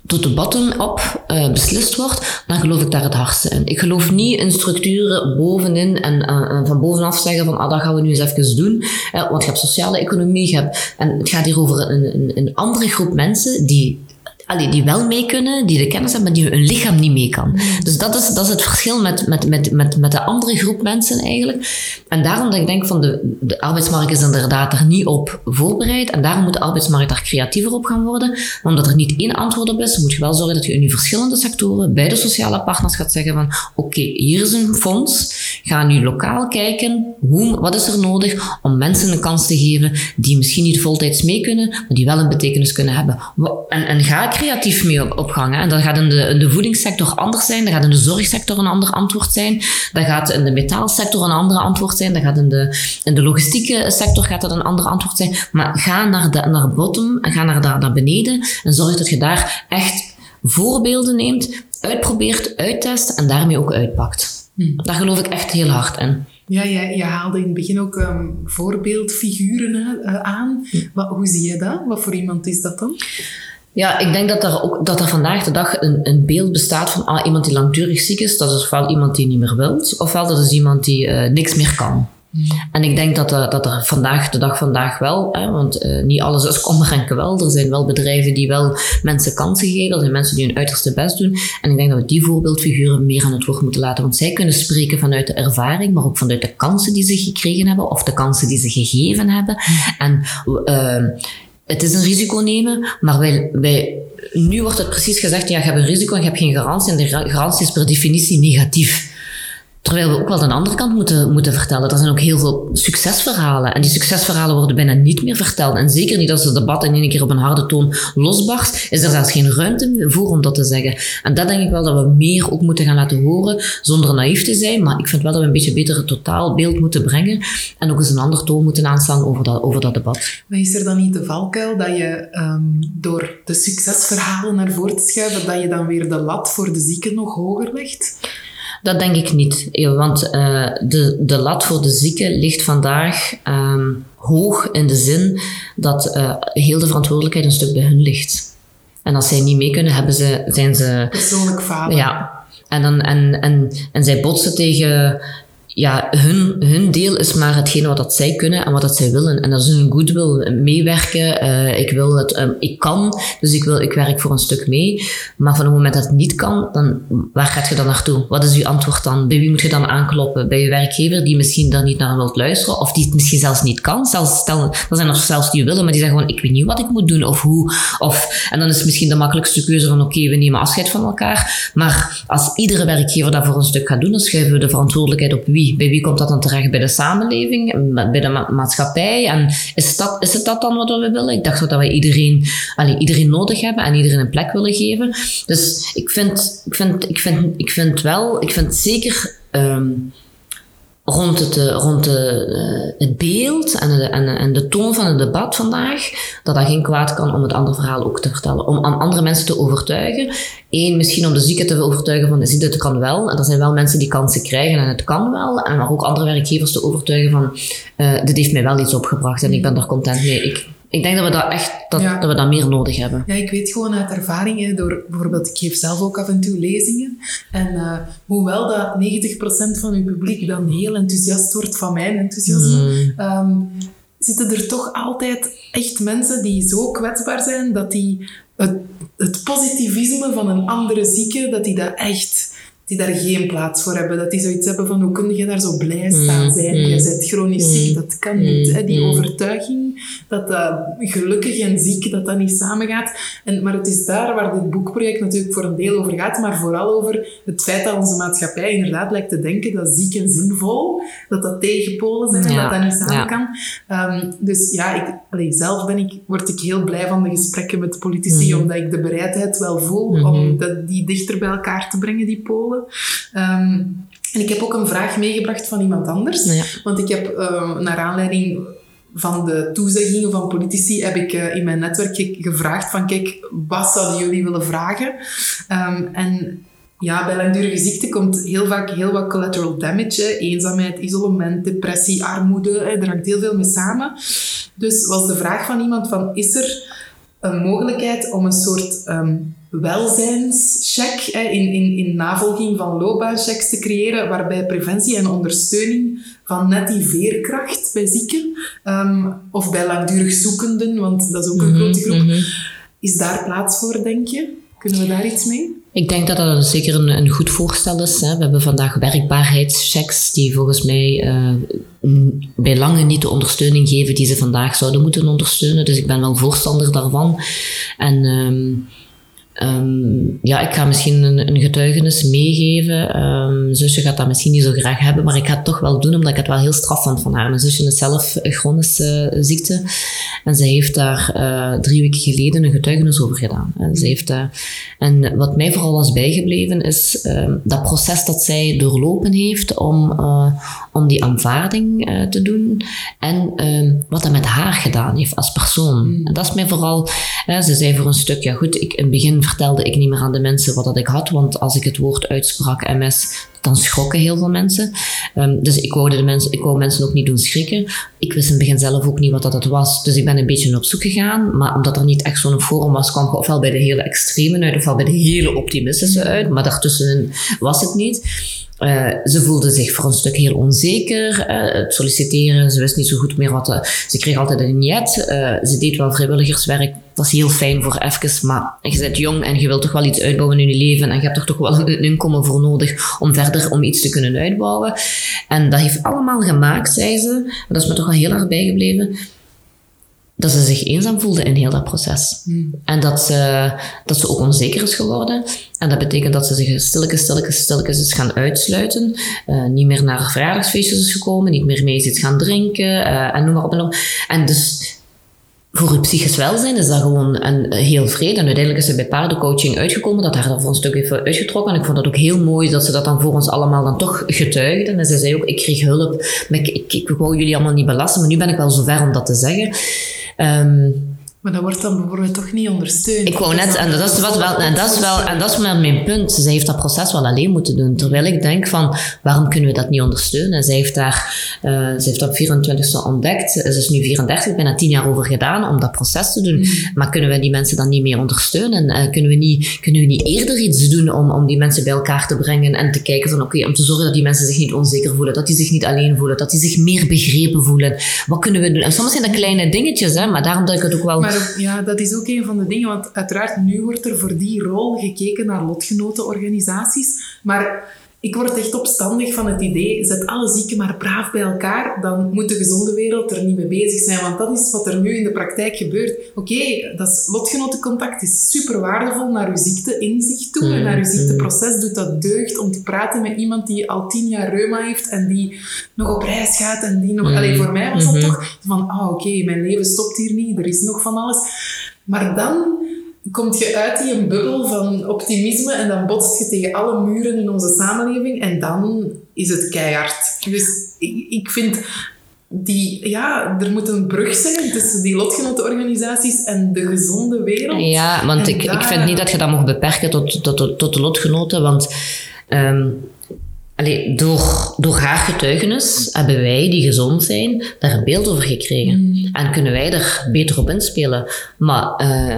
tot de bottom-up eh, beslist wordt, dan geloof ik daar het hardste in. Ik geloof niet in structuren bovenin en eh, van bovenaf zeggen van ah, dat gaan we nu eens even doen. Eh, want je hebt sociale economie, je hebt, en het gaat hier over een, een, een andere groep mensen die allee, die wel mee kunnen, die de kennis hebben, maar die hun lichaam niet mee kan. Dus dat is, dat is het verschil met, met, met, met, met de andere groep mensen eigenlijk. En daarom dat ik denk van de, de arbeidsmarkt is inderdaad er niet op voorbereid. En daarom moet de arbeidsmarkt daar creatiever op gaan worden. Omdat er niet één antwoord op is, moet je wel zorgen dat je in je verschillende sectoren bij de sociale partners gaat zeggen van oké, hier is een fonds. Ga nu lokaal kijken, hoe, wat is er nodig om mensen een kans te geven die misschien niet voltijds mee kunnen, maar die wel een betekenis kunnen hebben. En, en ga creatief mee op, op gang. Hè. En dat gaat in de, in de voedingssector anders zijn, dat gaat in de zorgsector een ander antwoord zijn, dat gaat in de metaalsector een ander antwoord zijn, dat gaat in de, in de logistieke sector gaat dat een ander antwoord zijn. Maar ga naar, de, naar bottom en ga naar, daar, naar beneden en zorg dat je daar echt voorbeelden neemt, uitprobeert, uittest en daarmee ook uitpakt. Daar geloof ik echt heel hard in. Ja, je, je haalde in het begin ook ehm, voorbeeldfiguren eh, aan. Wat, hoe zie je dat? Wat voor iemand is dat dan? Ja, ik denk dat er, ook, dat er vandaag de dag een, een beeld bestaat van ah, iemand die langdurig ziek is. Dat is ofwel iemand die niet meer wilt, ofwel dat is iemand die eh, niks meer kan. En ik denk dat, er- dat er vandaag de dag vandaag wel, hè, want eh, niet alles is kommer en kwel. Er zijn wel bedrijven die wel mensen kansen geven. Er zijn mensen die hun uiterste best doen. En ik denk dat we die voorbeeldfiguren meer aan het woord moeten laten. Want zij kunnen spreken vanuit de ervaring, maar ook vanuit de kansen die ze gekregen hebben of de kansen die ze gegeven hebben. En eh, het is een risico nemen, maar wij, wij, nu wordt het precies gezegd, ja, je hebt een risico en je hebt geen garantie. En de garantie is per definitie negatief. Terwijl we ook wel de andere kant moeten, moeten vertellen. Er zijn ook heel veel succesverhalen. En die succesverhalen worden bijna niet meer verteld. En zeker niet als het debat in één keer op een harde toon losbarst, is er zelfs geen ruimte voor om dat te zeggen. En dat denk ik wel dat we meer ook moeten gaan laten horen, zonder naïef te zijn. Maar ik vind wel dat we een beetje beter het totaalbeeld moeten brengen. En ook eens een ander toon moeten aanslaan over dat, over dat debat. Maar is er dan niet de valkuil dat je ehm, door de succesverhalen naar voren te schuiven, dat je dan weer de lat voor de zieken nog hoger legt? Dat denk ik niet. Want uh, de, de lat voor de zieken ligt vandaag um, hoog in de zin dat uh, heel de verantwoordelijkheid een stuk bij hun ligt. En als zij niet mee kunnen, hebben ze, zijn ze... Persoonlijk falen. Ja. En, dan, en, en, en zij botsen tegen ja, hun, hun deel is maar hetgene wat dat zij kunnen en wat dat zij willen. En dat is hun goodwill, meewerken. Uh, ik wil het, um, ik kan, dus ik, wil, ik werk voor een stuk mee. Maar van het moment dat het niet kan, dan waar gaat je dan naartoe? Wat is uw antwoord dan? Bij wie moet je dan aankloppen? Bij je werkgever die misschien daar niet naar wilt luisteren of die het misschien zelfs niet kan. Zelfs, er zijn er zelfs die willen, maar die zeggen gewoon, ik weet niet wat ik moet doen of hoe. Of, en dan is het misschien de makkelijkste keuze van, oké, we nemen afscheid van elkaar. Maar als iedere werkgever dat voor een stuk gaat doen, dan schuiven we de verantwoordelijkheid op wie? Bij wie komt dat dan terecht? Bij de samenleving, bij de ma maatschappij? En is, dat, is het dat dan wat we willen? Ik dacht dat we iedereen, allee, iedereen nodig hebben en iedereen een plek willen geven. Dus ik vind, ik vind, ik vind, ik vind wel, ik vind zeker. Um, rond het, eh, rond de, uh, het beeld en de, en, en de toon van het debat vandaag, dat dat geen kwaad kan om het andere verhaal ook te vertellen. Om aan andere mensen te overtuigen. Eén, misschien om de zieken te overtuigen van, zie het kan wel. En er zijn wel mensen die kansen krijgen en het kan wel. En maar ook andere werkgevers te overtuigen van, uh, dit heeft mij wel iets opgebracht en ik ben daar content mee. Ik, ik denk dat we dat echt dat, dat we dat meer nodig hebben. Ja, ik weet gewoon uit ervaringen door bijvoorbeeld, ik geef zelf ook af en toe lezingen. En uh, hoewel dat 90% van uw publiek dan heel enthousiast wordt van mijn enthousiasme, mm. um, zitten er toch altijd echt mensen die zo kwetsbaar zijn dat die het, het positivisme van een andere zieke, dat die dat echt die daar geen plaats voor hebben. Dat die zoiets hebben van, hoe kun je daar zo blij staan zijn? Mm, je bent chronisch ziek, dat kan niet. Hè? Die overtuiging dat dat gelukkig en ziek, dat dat niet samengaat. En, maar het is daar waar dit boekproject natuurlijk voor een deel over gaat, maar vooral over het feit dat onze maatschappij inderdaad lijkt te denken dat ziek en zinvol, dat dat tegenpolen zijn en dat dat niet samen kan. Um, dus ja, ik, allee, zelf ben ik, word ik heel blij van de gesprekken met politici, mm. omdat ik de bereidheid wel voel mm -hmm. om dat, die dichter bij elkaar te brengen, die polen. Um, en ik heb ook een vraag meegebracht van iemand anders. Ja. Want ik heb uh, naar aanleiding van de toezeggingen van politici heb ik uh, in mijn netwerk gevraagd van kijk, wat zouden jullie willen vragen? Um, en ja, bij langdurige ziekte komt heel vaak heel wat collateral damage. Eenzaamheid, isolement, depressie, armoede. Hè. Er hangt heel veel mee samen. Dus was de vraag van iemand van is er een mogelijkheid om een soort um, welzijnscheck in, in, in navolging van loopbaanchecks te creëren, waarbij preventie en ondersteuning van net die veerkracht bij zieken um, of bij langdurig zoekenden, want dat is ook een -hmm, grote groep, -hmm. is daar plaats voor, denk je? Kunnen we daar iets mee? Ik denk dat dat zeker een, een goed voorstel is. Hè. We hebben vandaag werkbaarheidschecks die volgens mij uh, bij lange niet de ondersteuning geven die ze vandaag zouden moeten ondersteunen. Dus ik ben wel voorstander daarvan. En um, Um, ja, ik ga misschien een, een getuigenis meegeven. Um, zusje gaat dat misschien niet zo graag hebben, maar ik ga het toch wel doen, omdat ik het wel heel straf vond van haar. Mijn zusje is zelf chronische uh, ziekte. En ze heeft daar uh, drie weken geleden een getuigenis over gedaan. En, ze heeft, uh, en wat mij vooral was bijgebleven, is um, dat proces dat zij doorlopen heeft om, om die aanvaarding te doen. En wat dat met haar gedaan heeft als persoon. Mm. En dat is mij vooral... ze zei voor een stuk, ja goed, ik in het begin vertelde ik niet meer aan de mensen wat dat ik had, want als ik het woord uitsprak MS, dan schrokken heel veel mensen. Um, dus ik wou, de mensen, ik wou mensen ook niet doen schrikken. Ik wist in het begin zelf ook niet wat dat het was, dus ik ben een beetje op zoek gegaan. Maar omdat er niet echt zo'n forum was, kwam ik ofwel bij de hele extreme uit, ofwel bij de hele optimistische uit. Maar daartussen was het niet. Uh, ze voelde zich voor een stuk heel onzeker. Uh, het solliciteren, ze wist niet zo goed meer wat. Uh, ze kreeg altijd een niet. ze deed wel vrijwilligerswerk. Dat was heel fijn voor even, maar je bent jong en je wilt toch wel iets uitbouwen in je leven en je hebt er toch wel een inkomen voor nodig om verder om iets te kunnen uitbouwen. En dat heeft allemaal gemaakt, zei ze, dat is me toch wel heel erg bijgebleven, dat ze zich eenzaam voelde in heel dat proces. Hmm. En dat ze, dat ze ook onzeker is geworden. En dat betekent dat ze zich stilletjes, stilletjes, stilletjes is gaan uitsluiten. Uh, niet meer naar verjaardagsfeestjes is gekomen, niet meer mee is iets gaan drinken uh, en noem maar op. En, op. en dus voor uw psychisch welzijn is dat gewoon een heel vrede. En uiteindelijk is er bij paardencoaching uitgekomen dat haar dat voor een stuk heeft uitgetrokken. En ik vond dat ook heel mooi dat ze dat dan voor ons allemaal dan toch getuigde. En ze zei ook, ik kreeg hulp. Maar ik, ik, ik wou jullie allemaal niet belasten, maar nu ben ik wel zover om dat te zeggen. Um, maar dat wordt dan bijvoorbeeld toch niet ondersteund. Ik wou net, en dat is, wat wel, en dat is wel, en dat is mijn punt. Ze heeft dat proces wel alleen moeten doen. Terwijl ik denk van, waarom kunnen we dat niet ondersteunen? Zij heeft daar, uh, ze heeft dat 24e ontdekt. Ze is nu 34, bijna 10 jaar over gedaan om dat proces te doen. Mm. Maar kunnen we die mensen dan niet meer ondersteunen? Uh, kunnen, we niet, kunnen we niet eerder iets doen om, om die mensen bij elkaar te brengen en te kijken van, oké, okay, om te zorgen dat die mensen zich niet onzeker voelen, dat die zich niet alleen voelen, dat die zich meer begrepen voelen. Wat kunnen we doen? En soms zijn dat kleine dingetjes, hè, maar daarom dat ik het ook wel... Maar ja, dat is ook een van de dingen, want uiteraard nu wordt er voor die rol gekeken naar lotgenotenorganisaties, maar ik word echt opstandig van het idee, zet alle zieken maar braaf bij elkaar, dan moet de gezonde wereld er niet mee bezig zijn, want dat is wat er nu in de praktijk gebeurt. Oké, dat lotgenotencontact is super waardevol naar uw ziekte-inzicht toe en naar uw ziekteproces doet dat deugd om te praten met iemand die al tien jaar reuma heeft en die nog op reis gaat en die nog... Alleen voor mij was dat toch van, ah oké, mijn leven stopt hier niet, er is nog van alles. Maar dan komt je uit die een bubbel van optimisme en dan botst je tegen alle muren in onze samenleving en dan is het keihard. Dus ik, ik vind die, ja, er moet een brug zijn tussen die lotgenotenorganisaties en de gezonde wereld. Ja, want ik, ik vind niet dat je dat mag beperken tot, tot, tot de lotgenoten, want um, allee, door, door haar getuigenis hebben wij, die gezond zijn, daar een beeld over gekregen. Mm. En kunnen wij er beter op inspelen. Maar... Uh,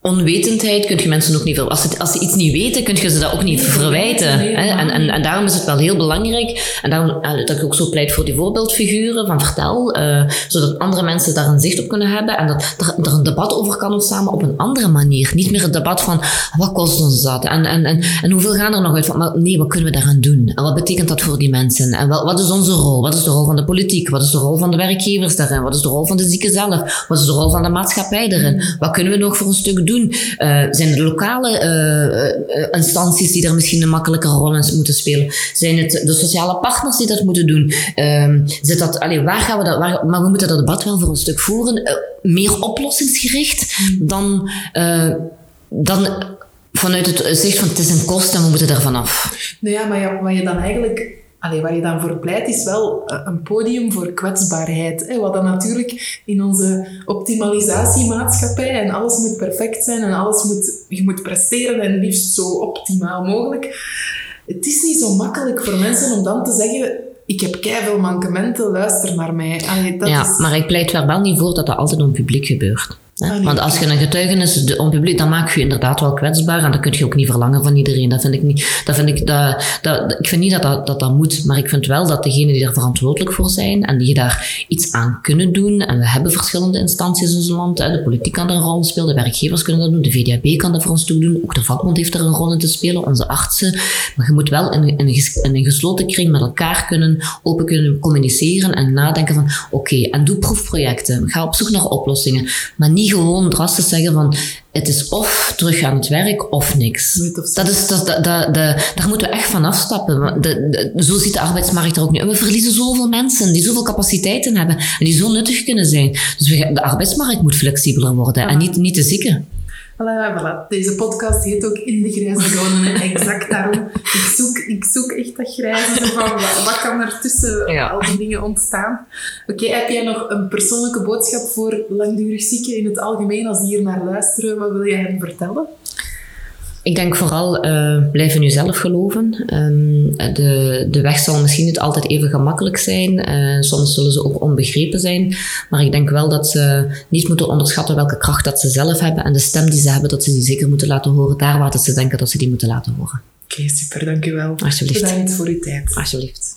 onwetendheid kun je mensen ook niet veel. Als ze, als ze iets niet weten, kun je ze dat ook niet verwijten. hè? En, en, en daarom is het wel heel belangrijk. En daarom dat ik ook zo pleit voor die voorbeeldfiguren van vertel, uh, zodat andere mensen daar een zicht op kunnen hebben en dat er, er, een debat over kan ontstaan, op een andere manier. Niet meer het debat van wat kost ons dat en, en, en, en hoeveel gaan er nog uit? Van, maar nee, wat kunnen we daaraan doen? En wat betekent dat voor die mensen? En wat, wat is onze rol? Wat is de rol van de politiek? Wat is de rol van de werkgevers daarin? Wat is de rol van de zieken zelf? Wat is de rol van de maatschappij daarin? Wat kunnen we nog voor een stuk doen? Uh, zijn er lokale uh, instanties die daar misschien een makkelijke rol in moeten spelen? Zijn het de sociale partners die dat moeten doen? Uh, zit dat, allee, waar gaan we dat, maar we moeten dat debat wel voor een stuk voeren. meer oplossingsgericht dan, dan vanuit het zicht van het is een kost en we moeten er vanaf. Nou ja, maar ja, je dan eigenlijk Allee, waar je dan voor pleit, is wel eh, een podium voor kwetsbaarheid. Hè? Wat dan natuurlijk in onze optimalisatiemaatschappij en alles moet perfect zijn en alles moet, je moet presteren en liefst zo optimaal mogelijk. Het is niet zo makkelijk voor mensen om dan te zeggen ik heb veel mankementen, luister naar mij. Allee, dat ja, is... maar ik pleit er wel niet voor dat dat altijd om publiek gebeurt. Ah, Want als je een getuigenis onpubliek, dan maak je je inderdaad wel kwetsbaar en dat kun je ook niet verlangen van iedereen. Dat vind ik niet. Dat vind ik, dat, dat, ik vind niet dat dat, dat dat moet, maar ik vind wel dat degenen die daar verantwoordelijk voor zijn en die daar iets aan kunnen doen, en we hebben verschillende instanties in ons land, de politiek kan daar een rol spelen, de werkgevers kunnen dat doen, de VDAB kan dat voor ons toe doen, ook de vakbond heeft er een rol in te spelen, onze artsen. Maar je moet wel in, in, in een gesloten kring met elkaar kunnen, open kunnen communiceren en nadenken van oké, en doe proefprojecten, ga op zoek naar oplossingen, maar niet gewoon drastisch zeggen van het is of terug aan het werk of niks. Dat is, dat, dat, dat, daar moeten we echt van afstappen. De, zo ziet de arbeidsmarkt er ook nu. En we verliezen zoveel mensen die zoveel capaciteiten hebben en die zo nuttig kunnen zijn. Dus we, de arbeidsmarkt moet flexibeler worden en niet, niet de zieken. Voilà, voilà. Deze podcast heet ook In de Grijze Zone. Exact daarom. Ik zoek, ik zoek echt dat grijze. Van, wat, kan er tussen al die dingen ontstaan? Oké, heb jij nog een persoonlijke boodschap voor langdurig zieken in het algemeen? Als die hier naar luisteren, wat wil je hen vertellen? Ik denk vooral uh, blijf in jezelf geloven. Um, de, de weg zal misschien niet altijd even gemakkelijk zijn. Uh, soms zullen ze ook onbegrepen zijn. Maar ik denk wel dat ze niet moeten onderschatten welke kracht dat ze zelf hebben. En de stem die ze hebben, dat ze die zeker moeten laten horen. Daar waar ze denken dat ze die moeten laten horen. Oké, okay, super. Dank u wel. Alsjeblieft. Bedankt voor uw tijd. Alsjeblieft.